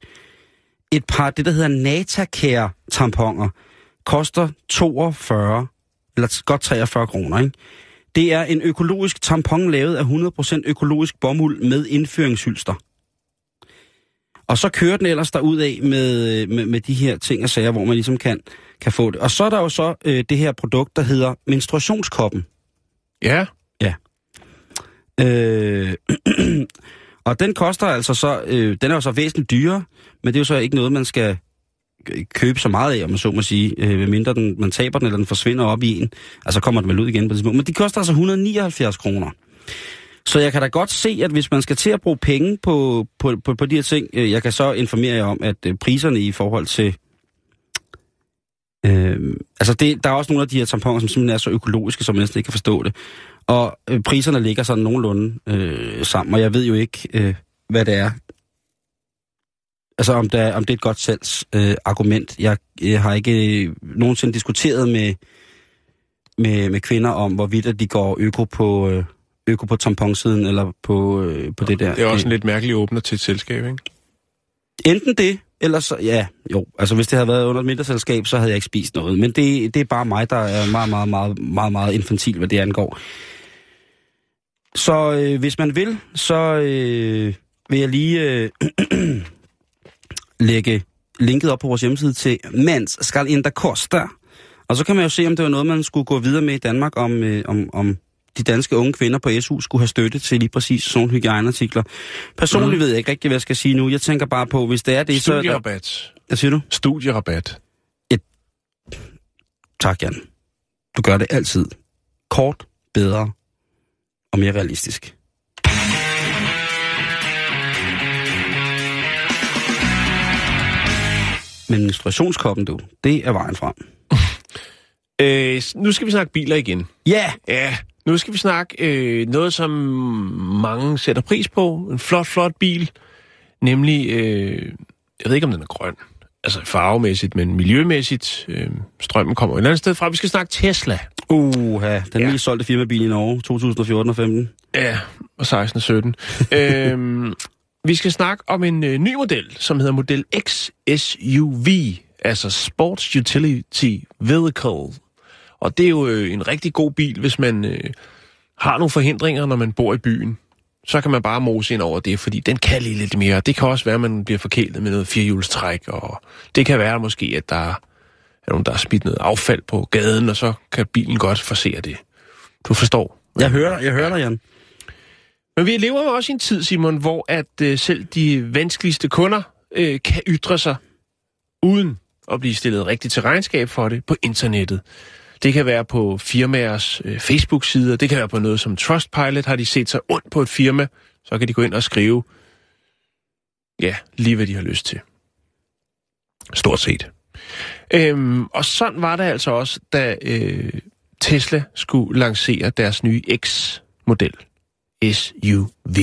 et par, det der hedder Natacare tamponer, koster 42, eller godt 43 kroner, ikke? Det er en økologisk tampon lavet af 100% økologisk bomuld med indføringshylster. Og så kører den ellers derud af med, øh, med, med de her ting og sager, hvor man ligesom kan, kan få det. Og så er der jo så øh, det her produkt, der hedder menstruationskoppen. Ja. Øh, og den koster altså så, øh, den er jo så væsentligt dyrere, men det er jo så ikke noget, man skal købe så meget af, om man så må sige, øh, medmindre den, man taber den, eller den forsvinder op i en. Altså kommer den vel ud igen på det tidspunkt. Men de koster altså 179 kroner. Så jeg kan da godt se, at hvis man skal til at bruge penge på, på, på, på de her ting, øh, jeg kan så informere jer om, at øh, priserne i forhold til... Øh, altså det, der er også nogle af de her tamponer, som simpelthen er så økologiske, som man næsten ikke kan forstå det. Og øh, priserne ligger sådan nogenlunde øh, sammen, og jeg ved jo ikke, øh, hvad det er. Altså om, der, om det er et godt salgs øh, argument. Jeg, jeg har ikke øh, nogensinde diskuteret med, med, med kvinder om, hvorvidt at de går øko på, øh, øko på tamponsiden, eller på, øh, på det der. Det er også en lidt mærkelig åbner til et selskab, ikke? Enten det, eller så, ja, jo, altså hvis det havde været under et mindre selskab, så havde jeg ikke spist noget. Men det, det er bare mig, der er meget, meget, meget, meget, meget infantil, hvad det angår. Så øh, hvis man vil, så øh, vil jeg lige øh, lægge linket op på vores hjemmeside til Mans skal in Costa. Og så kan man jo se, om det var noget, man skulle gå videre med i Danmark, om, øh, om, om de danske unge kvinder på SU skulle have støtte til lige præcis sådan hygiejneartikler. Personligt mm. ved jeg ikke rigtig, hvad jeg skal sige nu. Jeg tænker bare på, hvis det er det, så... er der- Studierabat. Hvad siger du? Studierabat. Tak, Jan. Du gør det altid. Kort, bedre og mere realistisk. Men menstruationskoppen, du, det er vejen frem. Øh, nu skal vi snakke biler igen. Ja! Ja, nu skal vi snakke øh, noget, som mange sætter pris på. En flot, flot bil. Nemlig, øh, jeg ved ikke, om den er grøn. Altså farvemæssigt, men miljømæssigt. Øh, strømmen kommer et eller andet sted fra. Vi skal snakke Tesla. Uha, den Ja. mest solgte firmabil i Norge, 2014 og 15. Ja, og 16 og 17. øhm, vi skal snakke om en øh, ny model, som hedder Model X SUV, altså Sports Utility Vehicle. Og det er jo øh, en rigtig god bil, hvis man øh, har nogle forhindringer, når man bor i byen. Så kan man bare mose ind over det, fordi den kan lige lidt mere. Det kan også være, at man bliver forkælet med noget firehjulstræk, og det kan være måske, at der er nogen, der har smidt noget affald på gaden, og så kan bilen godt forsere det. Du forstår? Jeg hører dig, jeg hører dig, Jan. Men vi lever jo også i en tid, Simon, hvor at øh, selv de vanskeligste kunder øh, kan ytre sig uden at blive stillet rigtigt til regnskab for det på internettet. Det kan være på firmaers øh, Facebook-sider, det kan være på noget som Trustpilot. Har de set sig ondt på et firma, så kan de gå ind og skrive, ja, lige hvad de har lyst til. Stort set. Øhm, og sådan var det altså også, da øh, Tesla skulle lancere deres nye X-model. SUV.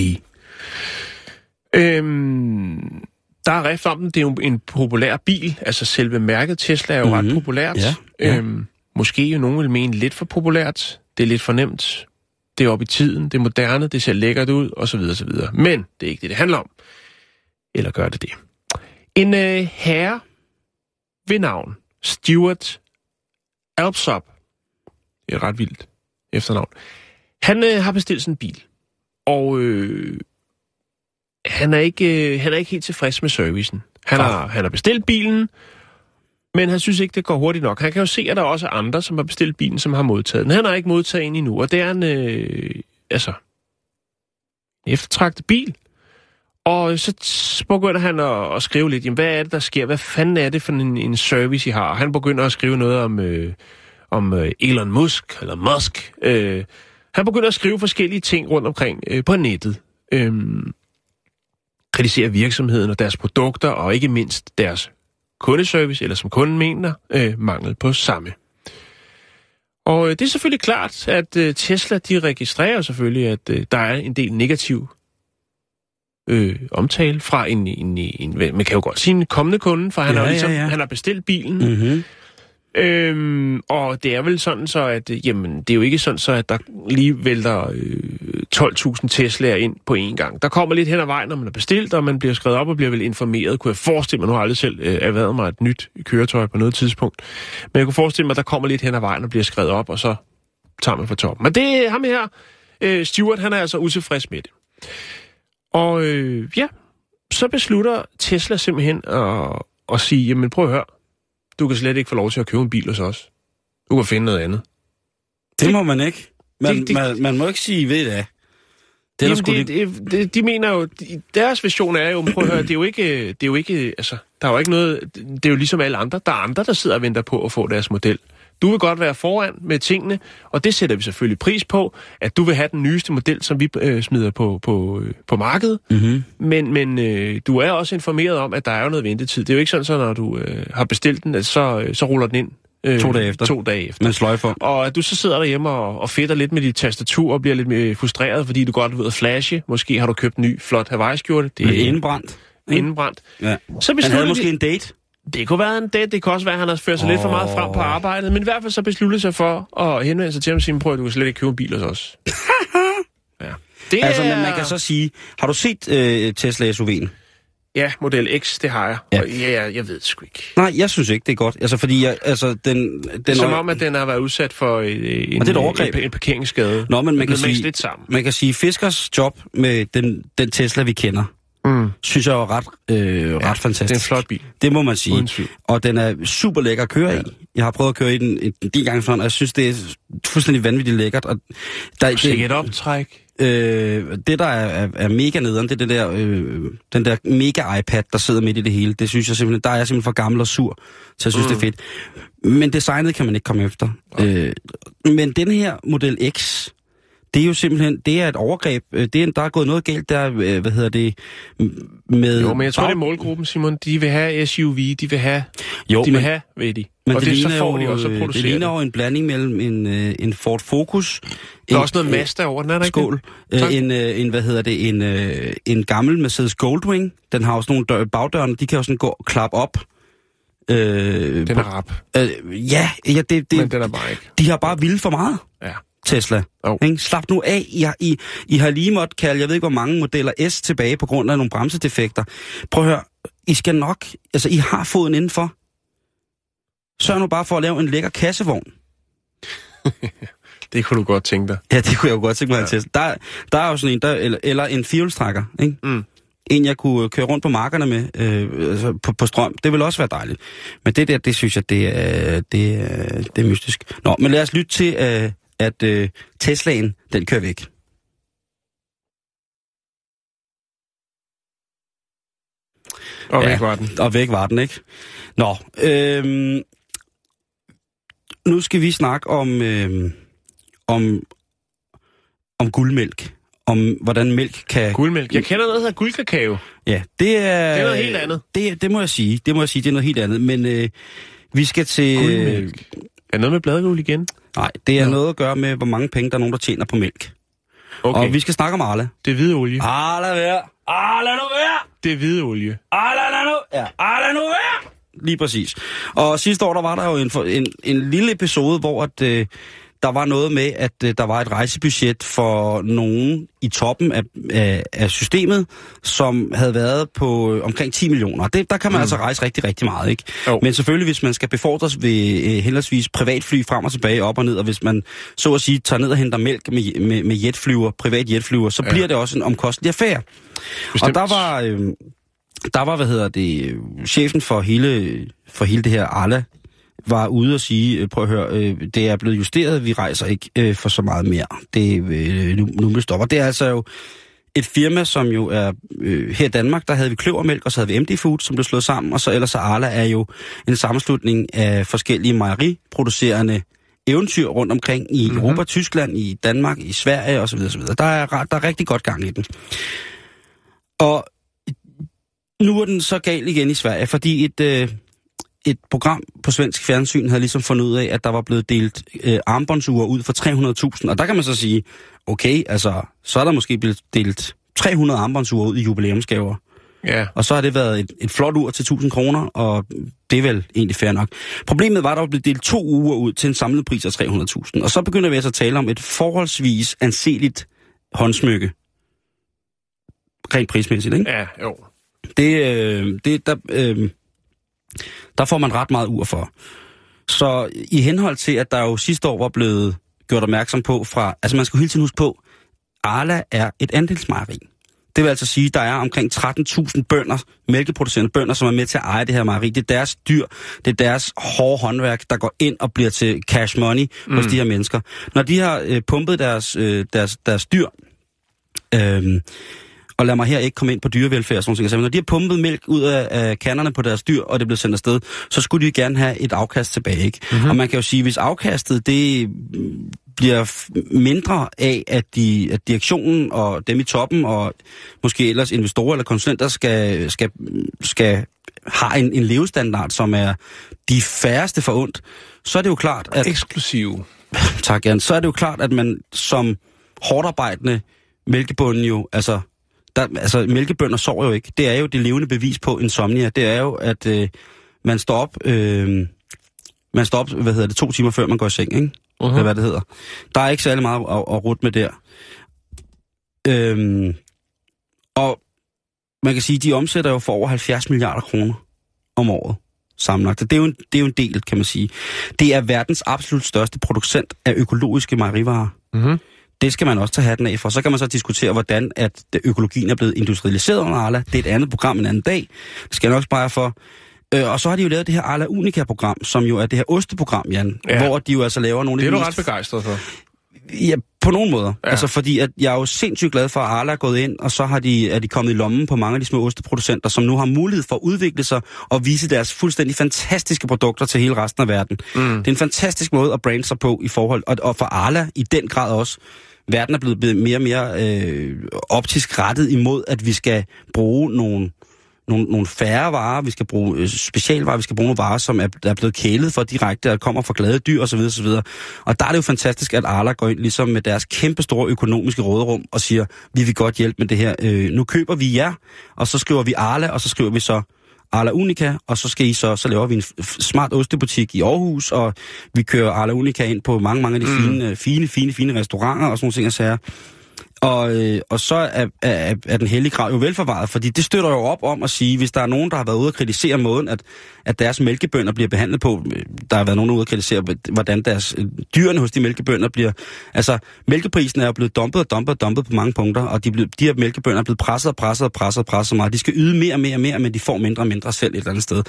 Øhm, der er rift om den. Det er jo en populær bil. Altså selve mærket Tesla er jo mm-hmm. ret Mhm. populært. Ja, ja. Øhm, måske jo nogen vil mene lidt for populært. Det er lidt for nemt. Det er oppe i tiden. Det er moderne. Det ser lækkert ud. Og så videre, så videre. Men det er ikke det, det handler om. Eller gør det det? En øh, herre ved navn Stuart Alpsop. Det er et ret vildt efternavn. Han øh, har bestilt sådan en bil. Og øh, han, er ikke, øh, han er ikke helt tilfreds med servicen. Han har, han har bestilt bilen, men han synes ikke, det går hurtigt nok. Han kan jo se, at der også er andre, som har bestilt bilen, som har modtaget den. Han har ikke modtaget en endnu, og det er en, øh, altså, en eftertragtet bil. Og så begynder han at, at skrive lidt, jamen, hvad er det, der sker? Hvad fanden er det for en, en service, I har? Han begynder at skrive noget om, øh, om øh, Elon Musk, eller Musk. Øh, han begynder at skrive forskellige ting rundt omkring øh, på nettet. Øh, kritiserer virksomheden og deres produkter, og ikke mindst deres kundeservice, eller som kunden mener, øh, mangel på samme. Og øh, det er selvfølgelig klart, at øh, Tesla de registrerer selvfølgelig, at øh, der er en del negativ øh, omtale fra en, en, en, man kan jo godt sige en kommende kunde, for han, Ja, har, ligesom, ja, ja. han har bestilt bilen, Mm-hmm. Øhm, og det er vel sådan så, at øh, jamen, det er jo ikke sådan så, at der lige vælter øh, 12.000 Tesla'er ind på én gang. Der kommer lidt hen ad vejen, når man er bestilt, og man bliver skrevet op og bliver vel informeret. Kunne jeg forestille mig, nu har jeg aldrig selv øh, erhvervet mig et nyt køretøj på noget tidspunkt, men jeg kunne forestille mig, at der kommer lidt hen ad vejen og bliver skrevet op, og så tager man fra toppen. Men det er ham her, øh, Stuart, han er altså utilfreds med det. Og øh, ja, så beslutter Tesla simpelthen at, at sige, jamen prøv at høre, du kan slet ikke få lov til at købe en bil hos os. Du kan finde noget andet. Det må man ikke. Man, Det- det- man, man må ikke sige, ved det. Det er Jamen, det, det, det, de mener jo, de, deres vision er jo, prøv at høre, det er jo ikke, det er jo ikke, altså, der er jo ikke noget, det er jo ligesom alle andre, der er andre, der sidder og venter på at få deres model. Du vil godt være foran med tingene, og det sætter vi selvfølgelig pris på, at du vil have den nyeste model, som vi øh, smider på, på, øh, på markedet. Mm-hmm. Men, men øh, du er også informeret om, at der er jo noget ventetid. Det er jo ikke sådan, så når du øh, har bestilt den, at så, øh, så ruller den ind. Øh, To dage efter. To dage efter. Man sløjfer. Og at du så sidder derhjemme og, og fedter lidt med dit tastatur og bliver lidt mere frustreret, fordi du godt ved at flashe. Måske har du købt en ny, flot Hawaii-skjorte. Det er indbrændt. indenbrændt. Ja. Så Han havde de- måske en date. Det kunne være en date, det kan også være, at han har ført sig oh. lidt for meget frem på arbejdet, men i hvert fald så besluttede sig for at henvende sig til ham og sige, prøv at du kan slet ikke købe en bil hos os. ja. Det Altså, er... men man kan så sige... Har du set øh, Tesla SUV'en? Ja, Model X, det har jeg. Ja. Ja. Og ja, jeg, jeg ved det sgu ikke. Nej, jeg synes ikke, det er godt. Altså, fordi jeg, altså, den... den Det som om, at den har været udsat for en, Og det er et overgreb. en, en parkeringsskade. Nå, men man kan Det sige, lidt sammen. man kan sige, Fiskers job med den, den Tesla, vi kender, Mm. synes jeg er ret, øh, ret fantastisk. Det er en flot bil. Det må man sige. Og den er super lækker at køre ja. i. Jeg har prøvet at køre i den en del gange sådan, og jeg synes, det er fuldstændig vanvittigt lækkert. Og der, et det, optræk. øh, det, der er, er, er mega nederen, det er det der, øh, den der mega iPad, der sidder midt i det hele. Det synes jeg simpelthen, der er jeg simpelthen for gammel og sur, så jeg synes, mm. det er fedt. Men designet kan man ikke komme efter. Øh, men den her Model X, det er jo simpelthen, det er et overgreb. Øh, Det er, der er gået noget galt der, øh, hvad hedder det, med... Jo, men jeg tror, bag- det er målgruppen, Simon. De vil have SUV, de vil have, Jo, de vil men- have, ved de. Men og det, det, så får jo, de også øh, at det ligner jo en blanding mellem en, en Ford Focus... Der er en- også noget Mazda over den, er der ikke Skål. en, en, hvad hedder det, en, en gammel Mercedes Goldwing. Den har også nogle dør, bagdørene, de kan jo sådan gå og klappe op. Øh, Den er rap, øh, ja, ja det, men det, den er bare ikke. de har bare vildt for meget, Ja. Tesla. Jo. Ikke? Slap nu af. I har, I, I har lige måttet kalde, jeg ved ikke hvor mange modeller S tilbage på grund af nogle bremsedefekter. Prøv at høre, I skal nok, altså I har foden indenfor. Sørg nu bare for at lave en lækker kassevogn. Det kunne du godt tænke dig. Ja, det kunne jeg jo godt tænke mig ja. til. Der, der er jo sådan en, der, eller, eller en fjolstrækker, ikke? Mm. En, jeg kunne køre rundt på markerne med, øh, altså på, på strøm. Det vil også være dejligt. Men det der, det synes jeg, det er, det er, det er mystisk. Nå, men lad os lytte til, øh, at øh, Teslaen, den kører væk. Og Ja. væk var den. Og væk var den, ikke? Nå, øhm, nu skal vi snakke om, øh, om, om guldmælk. Om hvordan mælk kan... Guldmælk. Jeg kender noget, der hedder guldkakao. Ja, det er... Det er noget helt andet. Det, det må jeg sige. Det må jeg sige, det er noget helt andet. Men øh, vi skal til... Guldmælk. Er noget med bladguld igen? Nej, det er Nå. noget at gøre med, hvor mange penge der er nogen, der tjener på mælk. Okay. Og vi skal snakke om Arla. Det er hvide olie. Arla være! Arla nu være! Det er hvide olie. Arla nu! Ja, Arla nu være! Lige præcis. Og sidste år, der var der jo en, en, en lille episode, hvor at, øh, der var noget med, at øh, der var et rejsebudget for nogen i toppen af, af, af systemet, som havde været på øh, omkring 10 millioner. Det, der kan man mm. altså rejse rigtig, rigtig meget, ikke? Jo. Men selvfølgelig, hvis man skal befordres ved øh, henholdsvis privatfly frem og tilbage, op og ned, og hvis man så at sige tager ned og henter mælk med, med, med jetflyver, privat jetflyver, så Ja. bliver det også en omkostelig affære. Bestemt. Og der var, øh, der var, hvad hedder det, chefen for hele, for hele det her Arla, var ude og sige, øh, prøv at høre, øh, det er blevet justeret, vi rejser ikke øh, for så meget mere. Det øh, nu, nu det stoppe. Og det er altså jo et firma, som jo er øh, her i Danmark, der havde vi Kløvermælk, og så havde vi MD Food, som blev slået sammen, og så ellers Arla er jo en sammenslutning af forskellige mejeriproducerende eventyr rundt omkring i mm-hmm. Europa, Tyskland, i Danmark, i Sverige osv. osv. Der er, der er rigtig godt gang i den. Og nu er den så gal igen i Sverige, fordi et, øh, et program på svensk fjernsyn havde ligesom fundet ud af, at der var blevet delt øh, armbåndsure ud for 300.000. Og der kan man så sige, okay, altså, så er der måske blevet delt 300 armbåndsure ud i jubilæumsgaver. Ja. Og så har det været et, et flot ur til 1000 kroner, og det er vel egentlig fair nok. Problemet var, at der var blevet delt to uger ud til en samlet pris af 300.000. Og så begynder vi altså at tale om et forholdsvis anseligt håndsmykke. Rent prismæssigt, ikke? Ja, jo. Det, øh, det der, øh, der får man ret meget ur for. Så i henhold til, at der jo sidste år var blevet gjort opmærksom på fra... Altså man skal hele tiden huske på, Arla er et andelsmejeri. Det vil altså sige, at der er omkring 13.000 bønder, mælkeproducerende bønder, som er med til at eje det her mejeri. Det er deres dyr, det er deres hårde håndværk, der går ind og bliver til cash money mm. hos de her mennesker. Når de har øh, pumpet deres, øh, deres, deres dyr, øh, og lad mig her ikke komme ind på dyrevelfærd og sådan noget, men når de har pumpet mælk ud af, af kanderne på deres dyr, og det bliver sendt afsted, så skulle de gerne have et afkast tilbage. Ikke? Mm-hmm. Og man kan jo sige, hvis afkastet det mm, bliver mindre af, at, de, at direktionen og dem i toppen, og måske ellers investorer eller konsulenter, skal, skal, skal har en, en levestandard, som er de færreste for ondt, så er det jo klart, at Eksklusiv. tak Jan, så er det jo klart, at man som hårdarbejdende mælkebunden jo, altså, der, altså mælkebønder sover jo ikke. Det er jo det levende bevis på insomnia. Det er jo, at øh, man står op, øh, man står op, hvad hedder det, to timer før man går i seng, ikke? Uh-huh. Eller hvad det hedder. Der er ikke særlig meget at, at rute med der. Øhm, og man kan sige, de omsætter jo for over 70 milliarder kroner om året sammenlagt. Det er, jo en, det er jo en del, kan man sige. Det er verdens absolut største producent af økologiske mejerivarer. Mm-hmm. Det skal man også tage hatten af for. Så kan man så diskutere, hvordan at økologien er blevet industrialiseret under Arla. Det er et andet program en anden dag. Det skal jeg nok spare for. Øh, og så har de jo lavet det her Arla Unica-program, som jo er det her osteprogram, Jan. Ja. Hvor de jo altså laver nogle Det er du mest ret begejstret for. Ja, på nogen måder. Ja. Altså fordi, at jeg er jo sindssygt glad for, at Arla er gået ind, og så har de, er de kommet i lommen på mange af de små osteproducenter, som nu har mulighed for at udvikle sig og vise deres fuldstændig fantastiske produkter til hele resten af verden. Mm. Det er en fantastisk måde at brande sig på i forhold, og, og for Arla i den grad også. Verden er blevet, mere og mere øh, optisk rettet imod, at vi skal bruge nogle nogle, nogle færre varer, vi skal bruge øh, specialvarer, vi skal bruge nogle varer, som er, er blevet kælet for direkte, og kommer fra glade dyr osv. osv. Og der er det jo fantastisk, at Arla går ind ligesom med deres kæmpe store økonomiske råderum og siger, vi vil godt hjælpe med det her. Øh, nu køber vi jer, og så skriver vi Arla, og så skriver vi så Arla Unica, og så skal I så, så laver vi en smart ostebutik i Aarhus, og vi kører Arla Unica ind på mange, mange af de mm. fine, fine, fine, fine restauranter og sådan nogle ting og sager. Og, øh, og så er, er, er den hellige krav jo velforvaret, fordi det støtter jo op om at sige, hvis der er nogen, der har været ude og kritisere måden, at, at deres mælkebønder bliver behandlet på, øh, der har været nogen ude kritisere, hvordan deres øh, dyrene hos de mælkebønder bliver... Altså, mælkeprisen er jo blevet dumpet og dumpet og dumpet på mange punkter, og de, er blevet, de her mælkebønder er blevet presset og presset og presset og presset meget. De skal yde mere og mere og mere, men de får mindre og mindre selv et eller andet sted.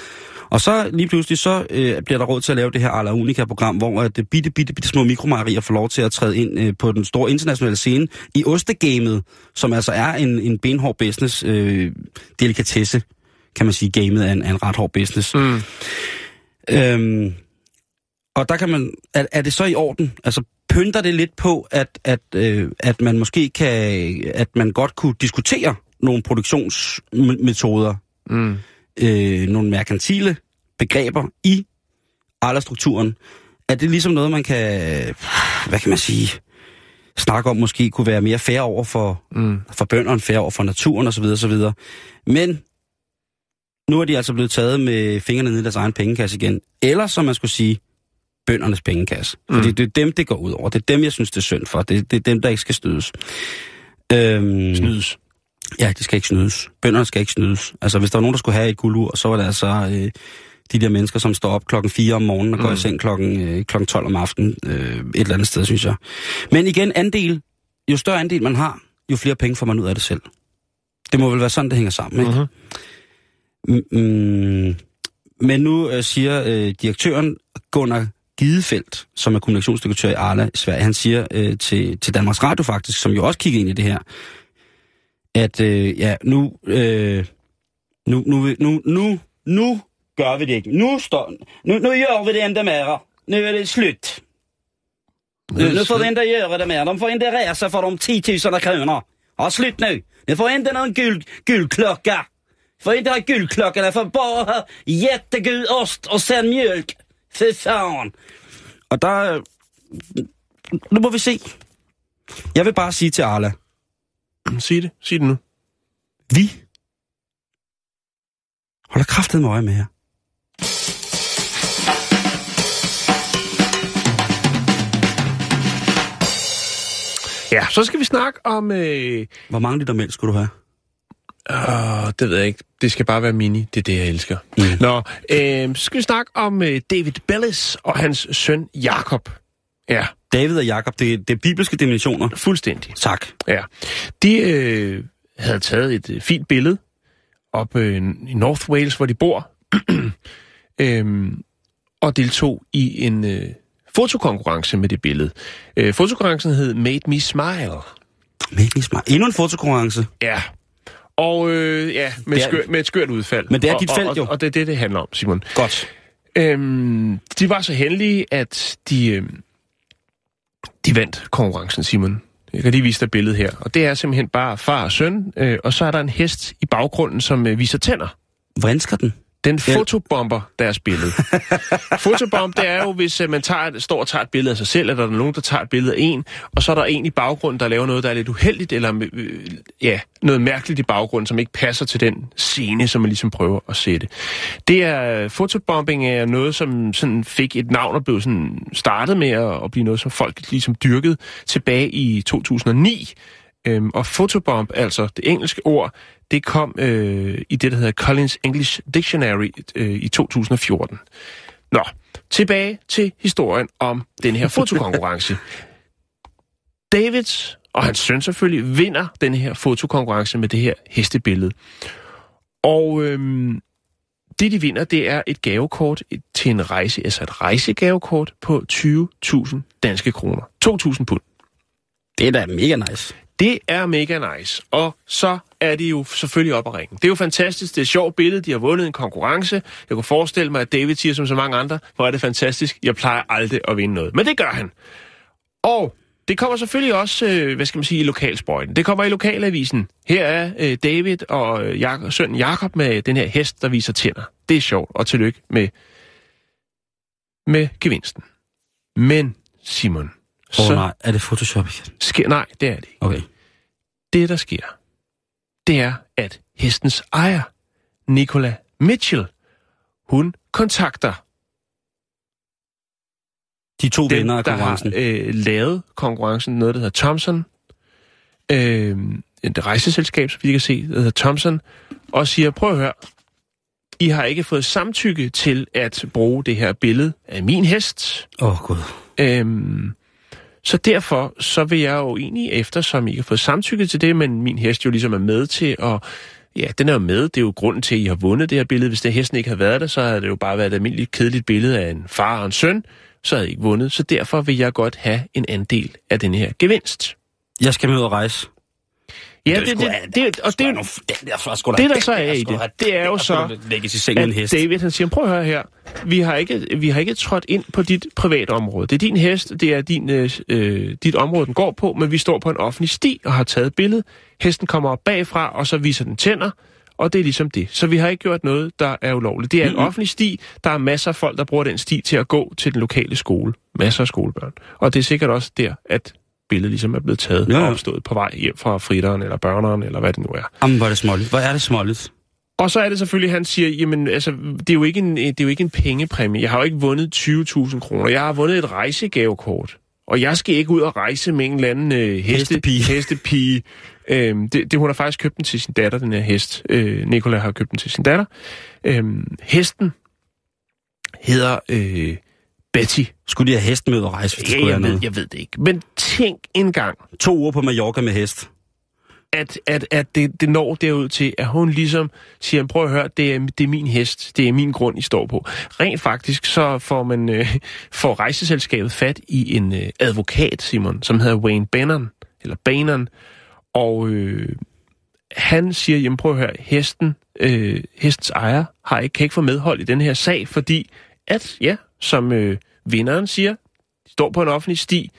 Og så lige pludselig, så øh, bliver der råd til at lave det her Arla Unica-program, hvor at det bitte, bitte, bitte små mikromejerier får lov til at træde ind øh, på den store internationale scene i ostegamet, som altså er en, en benhård business, øh, delikatesse, kan man sige, gamet er en, er en ret hård business. Mm. Øhm, Og der kan man, er, er det så i orden? Altså pynter det lidt på, at, at, øh, at man måske kan, at man godt kunne diskutere nogle produktionsmetoder, Mm. øh, nogle merkantile begreber i alderstrukturen. Er det ligesom noget, man kan, hvad kan man sige, snakke om måske kunne være mere fair over for, Mm. for bønderne, fair over for naturen osv. osv. Men nu er de altså blevet taget med fingrene ned i deres egen pengekasse igen. Eller som man skulle sige, bøndernes pengekasse. Fordi Mm. det er dem, det går ud over. Det er dem, jeg synes, det er synd for. Det, det er dem, der ikke skal snydes. Øhm, Snydes. Ja, de skal ikke snydes. Bønderne skal ikke snydes. Altså, hvis der var nogen, der skulle have et guldur, så var det altså øh, de der mennesker, som står op klokken 4 om morgenen og går Mm. i seng klokken, øh, klokken 12 om aftenen. Øh, et eller andet sted, synes jeg. Men igen, andel. Jo større andel man har, jo flere penge får man ud af det selv. Det må vel være sådan, det hænger sammen, ikke? Mhm. Mm, mm, men nu øh, siger øh, direktøren Gunnar Gidefeldt, som er kommunikationsdirektør i Arla i Sverige, han siger øh, til, til Danmarks Radio faktisk, som jo også kigger ind i det her, at øh, ja, nu, øh, nu, nu, nu, nu, nu gør vi det ikke. Nu, står, nu, nu gør vi det inte mere. Nu er det slut. Nu, nu får vi inte göra det mer. De får inte resa för de 10 000 kronor. Ja, slut nu. Ni får inte någon gul, gulklocka. Ni får inte ha gulklocka, ni får bara ha jättegul ost och sen mjölk. Fy fan. Og der... Nu må vi se. Jeg vil bare sige til Arla, Sig det. Sig det nu. vi holder kraftet med øje med jer. Ja, så skal vi snakke om... Øh, Hvor mange liter mælk skulle du have? Åh, det ved jeg ikke. Det skal bare være mini. Det er det, jeg elsker. Mm. Nå, øh, så skal vi snakke om øh, David Bellis og hans søn Jakob. Ja, David og Jakob, det, det er bibelske dimensioner. fuldstændig. Tak. Ja. De øh, havde taget et øh, fint billede op øh, i North Wales, hvor de bor, øhm, og deltog i en øh, fotokonkurrence med det billede. Øh, fotokonkurrencen hed Made Me Smile. Make me smile. Endnu en fotokonkurrence. Ja. Og øh, ja, med, er- skør, med et skørt udfald. Men det er og, dit og, felt, og, jo. Og det er det, det handler om, Simon. Godt. Øhm, de var så heldige, at de, øhm, de vandt konkurrencen, Simon. Jeg kan lige vise dig billedet her. Og det er simpelthen bare far og søn, øh, og så er der en hest i baggrunden, som øh, viser tænder. Vrinsker den? Den fotobomber deres billede. Fotobomb, det er jo, hvis øh, man tager, står og tager et billede af sig selv, eller der er nogen, der tager et billede af en, og så er der en i baggrunden, der laver noget, der er lidt uheldigt, eller øh, ja, noget mærkeligt i baggrunden, som ikke passer til den scene, som man ligesom prøver at sætte. Det er, fotobombing er noget, som sådan fik et navn og blev sådan startet med at, at blive noget, som folk ligesom dyrkede tilbage i 2009. Øhm, og photobomb, altså det engelske ord, det kom øh, i det, der hedder Collins English Dictionary øh, i 2014. Nå, tilbage til historien om den her fotokonkurrence. David og hans søn selvfølgelig vinder den her fotokonkurrence med det her hestebillede. Og øhm, det, de vinder, det er et gavekort til en rejse, altså et rejsegavekort på 20.000 danske kroner. 2.000 pund. Det er da mega nice. Det er mega nice. Og så er de jo selvfølgelig op at ringe. Det er jo fantastisk. Det er et sjovt billede. De har vundet en konkurrence. Jeg kunne forestille mig, at David siger som så mange andre, hvor er det fantastisk. Jeg plejer aldrig at vinde noget. Men det gør han. Og det kommer selvfølgelig også, øh, hvad skal man sige, i lokalsprøjten. Det kommer i lokalavisen. Her er øh, David og øh, Jak- sønnen Jakob med den her hest, der viser tænder. Det er sjovt, og tillykke med, med gevinsten. Men, Simon, Oh, nej, er det Photoshop igen? sker... Nej, det er det ikke. Okay. Det, der sker, det er, at hestens ejer, Nicola Mitchell, hun kontakter De to den, vinder af der har konkurrencen. øh, lavet konkurrencen, noget, der hedder Thomson, øh, et rejseselskab, så vi kan se, der hedder Thomson, og siger, prøv at høre, I har ikke fået samtykke til at bruge det her billede af min hest, Åh, oh, gud. Øhm, så derfor så vil jeg jo egentlig, eftersom I ikke har fået samtykke til det, men min hest jo ligesom er med til at... Ja, den er jo med. Det er jo grunden til, at I har vundet det her billede. Hvis det hesten ikke havde været der, så havde det jo bare været et almindeligt kedeligt billede af en far og en søn. Så havde I ikke vundet. Så derfor vil jeg godt have en andel af den her gevinst. Jeg skal med ud og rejse. Ja, det, sgu det, da- det, og det, det der så er i det, det er jo så, at. David han siger, prøv at høre her, vi har ikke, vi har ikke trådt ind på dit private område. Det er din hest, det er din, øh, øh, dit område, den går på, men vi står på en offentlig sti og har taget et billede. Hesten kommer op bagfra, og så viser den tænder, og det er ligesom det. Så vi har ikke gjort noget, der er ulovligt. Det er en offentlig sti. Der er masser af folk, der bruger den sti til at gå til den lokale skole. Masser af skolebørn. Og det er sikkert også der, at billedet ligesom er blevet taget ja. og opstået på vej hjem fra fritteren eller børneren, eller hvad det nu er. Jamen, hvor er det småligt. Hvor er det småligt? Og så er det selvfølgelig, han siger, jamen altså, det er jo ikke en, det er jo ikke en pengepræmie. Jeg har jo ikke vundet 20.000 kroner. Jeg har vundet et rejsegavekort. Og jeg skal ikke ud og rejse med en eller anden øh, heste, Hestepige. hestepige. Øhm, det, det, hun har faktisk købt den til sin datter, den her hest. Øh, Nicola har købt den til sin datter. Øhm, hesten hedder øh, Betty. Skulle de have hest med ud og rejse, hvis Ja, jeg, ved, jeg ved det ikke. Men tænk engang, To uger på Mallorca med hest at, at, at det, det når derud til, at hun ligesom siger, prøv at høre, det er, det er min hest, det er min grund, I står på. Rent faktisk, så får man øh, får rejseselskabet fat i en øh, advokat, Simon, som hedder Wayne Bannon, eller Bannon, og øh, han siger, jamen prøv at høre, hesten, øh, hestens ejer har ikke, kan ikke få medhold i den her sag, fordi at, ja, som øh, vinderen siger, de står på en offentlig sti,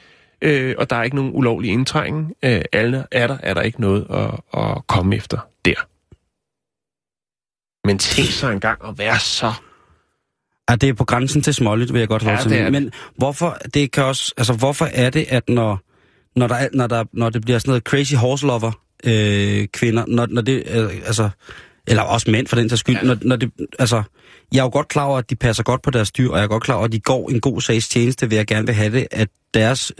øh, og der er ikke nogen ulovlig indtrængen. Øh, alle er der, er der ikke noget at, at komme efter der. Men tænk så engang at være så... Ja, det er på grænsen til småligt, vil jeg godt holde Ja, til. Men hvorfor, det kan også, altså, hvorfor er det, at når, når, der, er- når, der, når det bliver sådan noget crazy horse lover øh, kvinder, når, når det, øh, altså, eller også mænd for den sags skyld, ja. når, når det, altså, jeg er jo godt klar over, at de passer godt på deres dyr, og jeg er godt klar over, at de går en god sags tjeneste, ved jeg gerne vil have det, at deres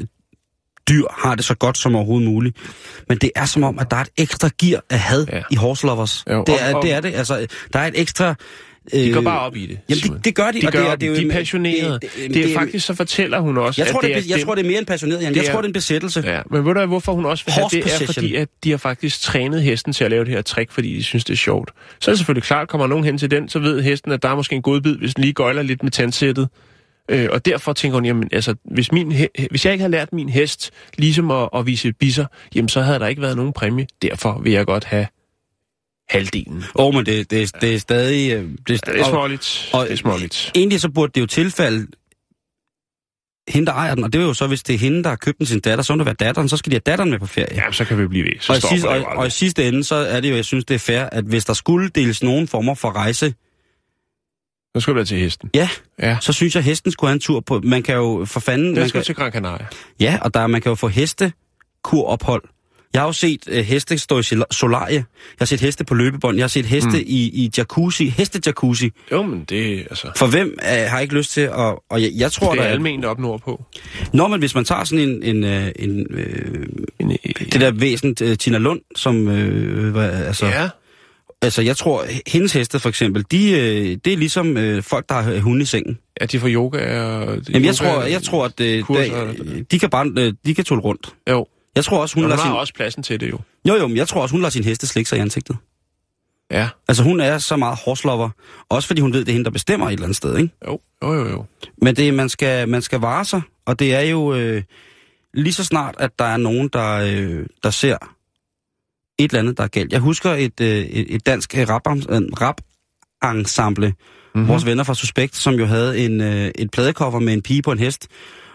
dyr har det så godt som overhovedet muligt. Men det er som om, at der er et ekstra gear af had Ja. i horse lovers. Jo, det, er, og- det er det. Altså, der er et ekstra... De går øh, bare op i det. Jamen, det, det gør de. De og gør det er, det, det er jo de er passionerede. Det, det, det er faktisk, så fortæller hun også, Jeg tror, at det, er, jeg tror, det er mere end passioneret, Jan. det Jeg er- tror, det er en besættelse. Ja, men ved du hvorfor hun også vil have Horse det, er possession. fordi, at de har faktisk trænet hesten til at lave det her trick, fordi de synes, det er sjovt. Så er det selvfølgelig klart, kommer nogen hen til den, så ved hesten, at der er måske en godbid, hvis den lige gøjler lidt med tandsættet. Øh, og derfor tænker hun, jamen, altså, hvis, min hvis jeg ikke har lært min hest ligesom at, at vise bisser, jamen, så havde der ikke været nogen præmie. Derfor vil jeg godt have halvdelen. Åh, oh, men det, det, er- det er stadig... øh, Det Ja, det er og- småligt. og- det er småligt. Egentlig så burde det jo tilfælde hende, der ejer den, og det er jo så, hvis det er hende, der har købt den sin datter, så må det være datteren, så skal de have datteren med på ferie. Ja, så kan vi blive ved. Så og, i sidste, og, og i sidste ende, så er det jo, jeg synes, det er fair, at hvis der skulle deles nogen former for rejse, Så skal du være til hesten. ja, Ja. så synes jeg, at hesten skulle have en tur på... Man kan jo for fanden... Den Man skal kan, til Gran Canaria. ja, og der, man kan jo få heste kurophold. Jeg har jo set øh, heste stå i sol- solarie. Jeg har set heste på løbebånd. Jeg har set heste mm. i, i jacuzzi. Heste jacuzzi. Jo, men det altså... For hvem øh, har ikke lyst til at... Og jeg, jeg tror, Det der er er... alment op nordpå. Nå, men hvis man tager sådan en... en, øh, en øh, En, det der væsen, øh, Tina Lund, som... Øh, hvad, altså, ja, altså, jeg tror, hendes heste for eksempel, de, øh, det er ligesom øh, folk, der har hunde i sengen. ja, de får yoga og... Jamen, jeg tror, jeg tror at øh, kurser, de kan bare øh, de kan tåle rundt. Jo, Jeg tror også, hun, hun lader har sin... også pladsen til det jo. Jo, jo, men jeg tror også, hun lader sin heste slikke sig i ansigtet. Ja, Altså, hun er så meget horselover. Også fordi hun ved, det er hende, der bestemmer et eller andet sted, ikke? jo, jo, jo. jo. Men det, man, skal, man skal vare sig, og det er jo øh, lige så snart, at der er nogen, der, øh, der ser et eller andet, der er galt. Jeg husker et, øh, et, dansk øh, rap, øh, rap ensemble, Mhm. mm-hmm. vores venner fra Suspekt, som jo havde en, øh, et pladecover med en pige på en hest,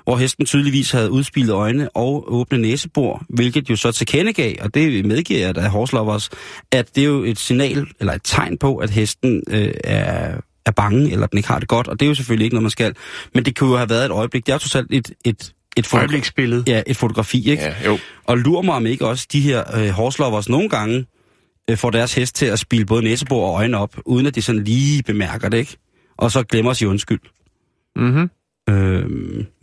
hvor hesten tydeligvis havde udspillet øjne og åbne næsebor, hvilket jo så tilkendegav, og det medgiver jeg af horselovers, at det er jo et signal, eller et tegn på, at hesten øh, er, er bange, eller den ikke har det godt, og det er jo selvfølgelig ikke noget, man skal. Men det kunne jo have været et øjeblik. Det er trods alt et, et, et, foto- Øjebliksbillede. ja, et fotografi, ikke? Ja, jo. Og lurer mig om ikke også de her øh, horselovers nogle gange øh, får deres hest til at spille både næsebor og øjne op, uden at de sådan lige bemærker det, ikke? Og så glemmer at sige undskyld. Mm-hmm. Øh,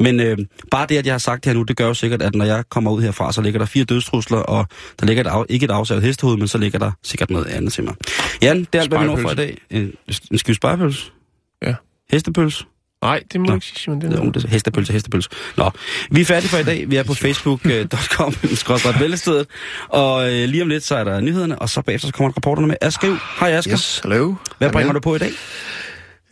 men øh, bare det, at jeg har sagt det her nu, det gør jo sikkert, at når jeg kommer ud herfra, så ligger der fire dødstrusler, og der ligger et af, ikke et afsaget hestehoved, men så ligger der sikkert noget andet til mig. Jan, det er alt, hvad vi når for i dag. En, en skive spejepøls? Ja. Hestepøls? Nej, det må Nå. ikke sige, Simon. Det er det er hestepølse, hestepølse. Nå, vi er færdige for i dag. Vi er på facebook.com, skrådstræt vælgestedet. Og øh, lige om lidt, så er der nyhederne, og så bagefter så kommer rapporterne med. Asger, hej Asger. Yes, hello. Hvad bringer du på i dag?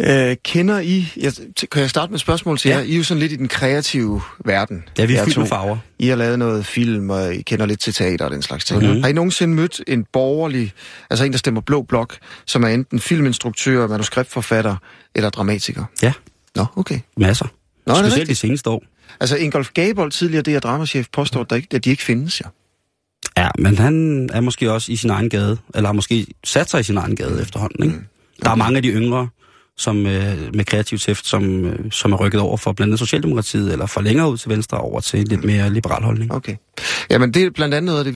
Øh, kender I, jeg, t- kan jeg starte med et spørgsmål til Ja. jer? I er jo sådan lidt i den kreative verden. Ja, vi er fyldt med farver. I har lavet noget film, og I kender lidt til teater og den slags ting. Mhm. Mm-hmm. Har I nogensinde mødt en borgerlig, altså en, der stemmer blå blok, som er enten filminstruktør, manuskriptforfatter eller dramatiker? Ja, Nå, okay. masser. Nå, er det Specielt de seneste år. Altså Ingolf Gabold, tidligere det er dramachef, påstår, at, der ikke, at de ikke findes, ja. Ja, men han er måske også i sin egen gade, eller har måske sat sig i sin egen gade efterhånden. Ikke? Mm. Der er mange af de yngre, som øh, med kreativt tæft, som, øh, som er rykket over for blandt andet Socialdemokratiet, eller for længere ud til venstre over til en lidt mere liberal holdning. Okay. Jamen, det er blandt andet noget af det,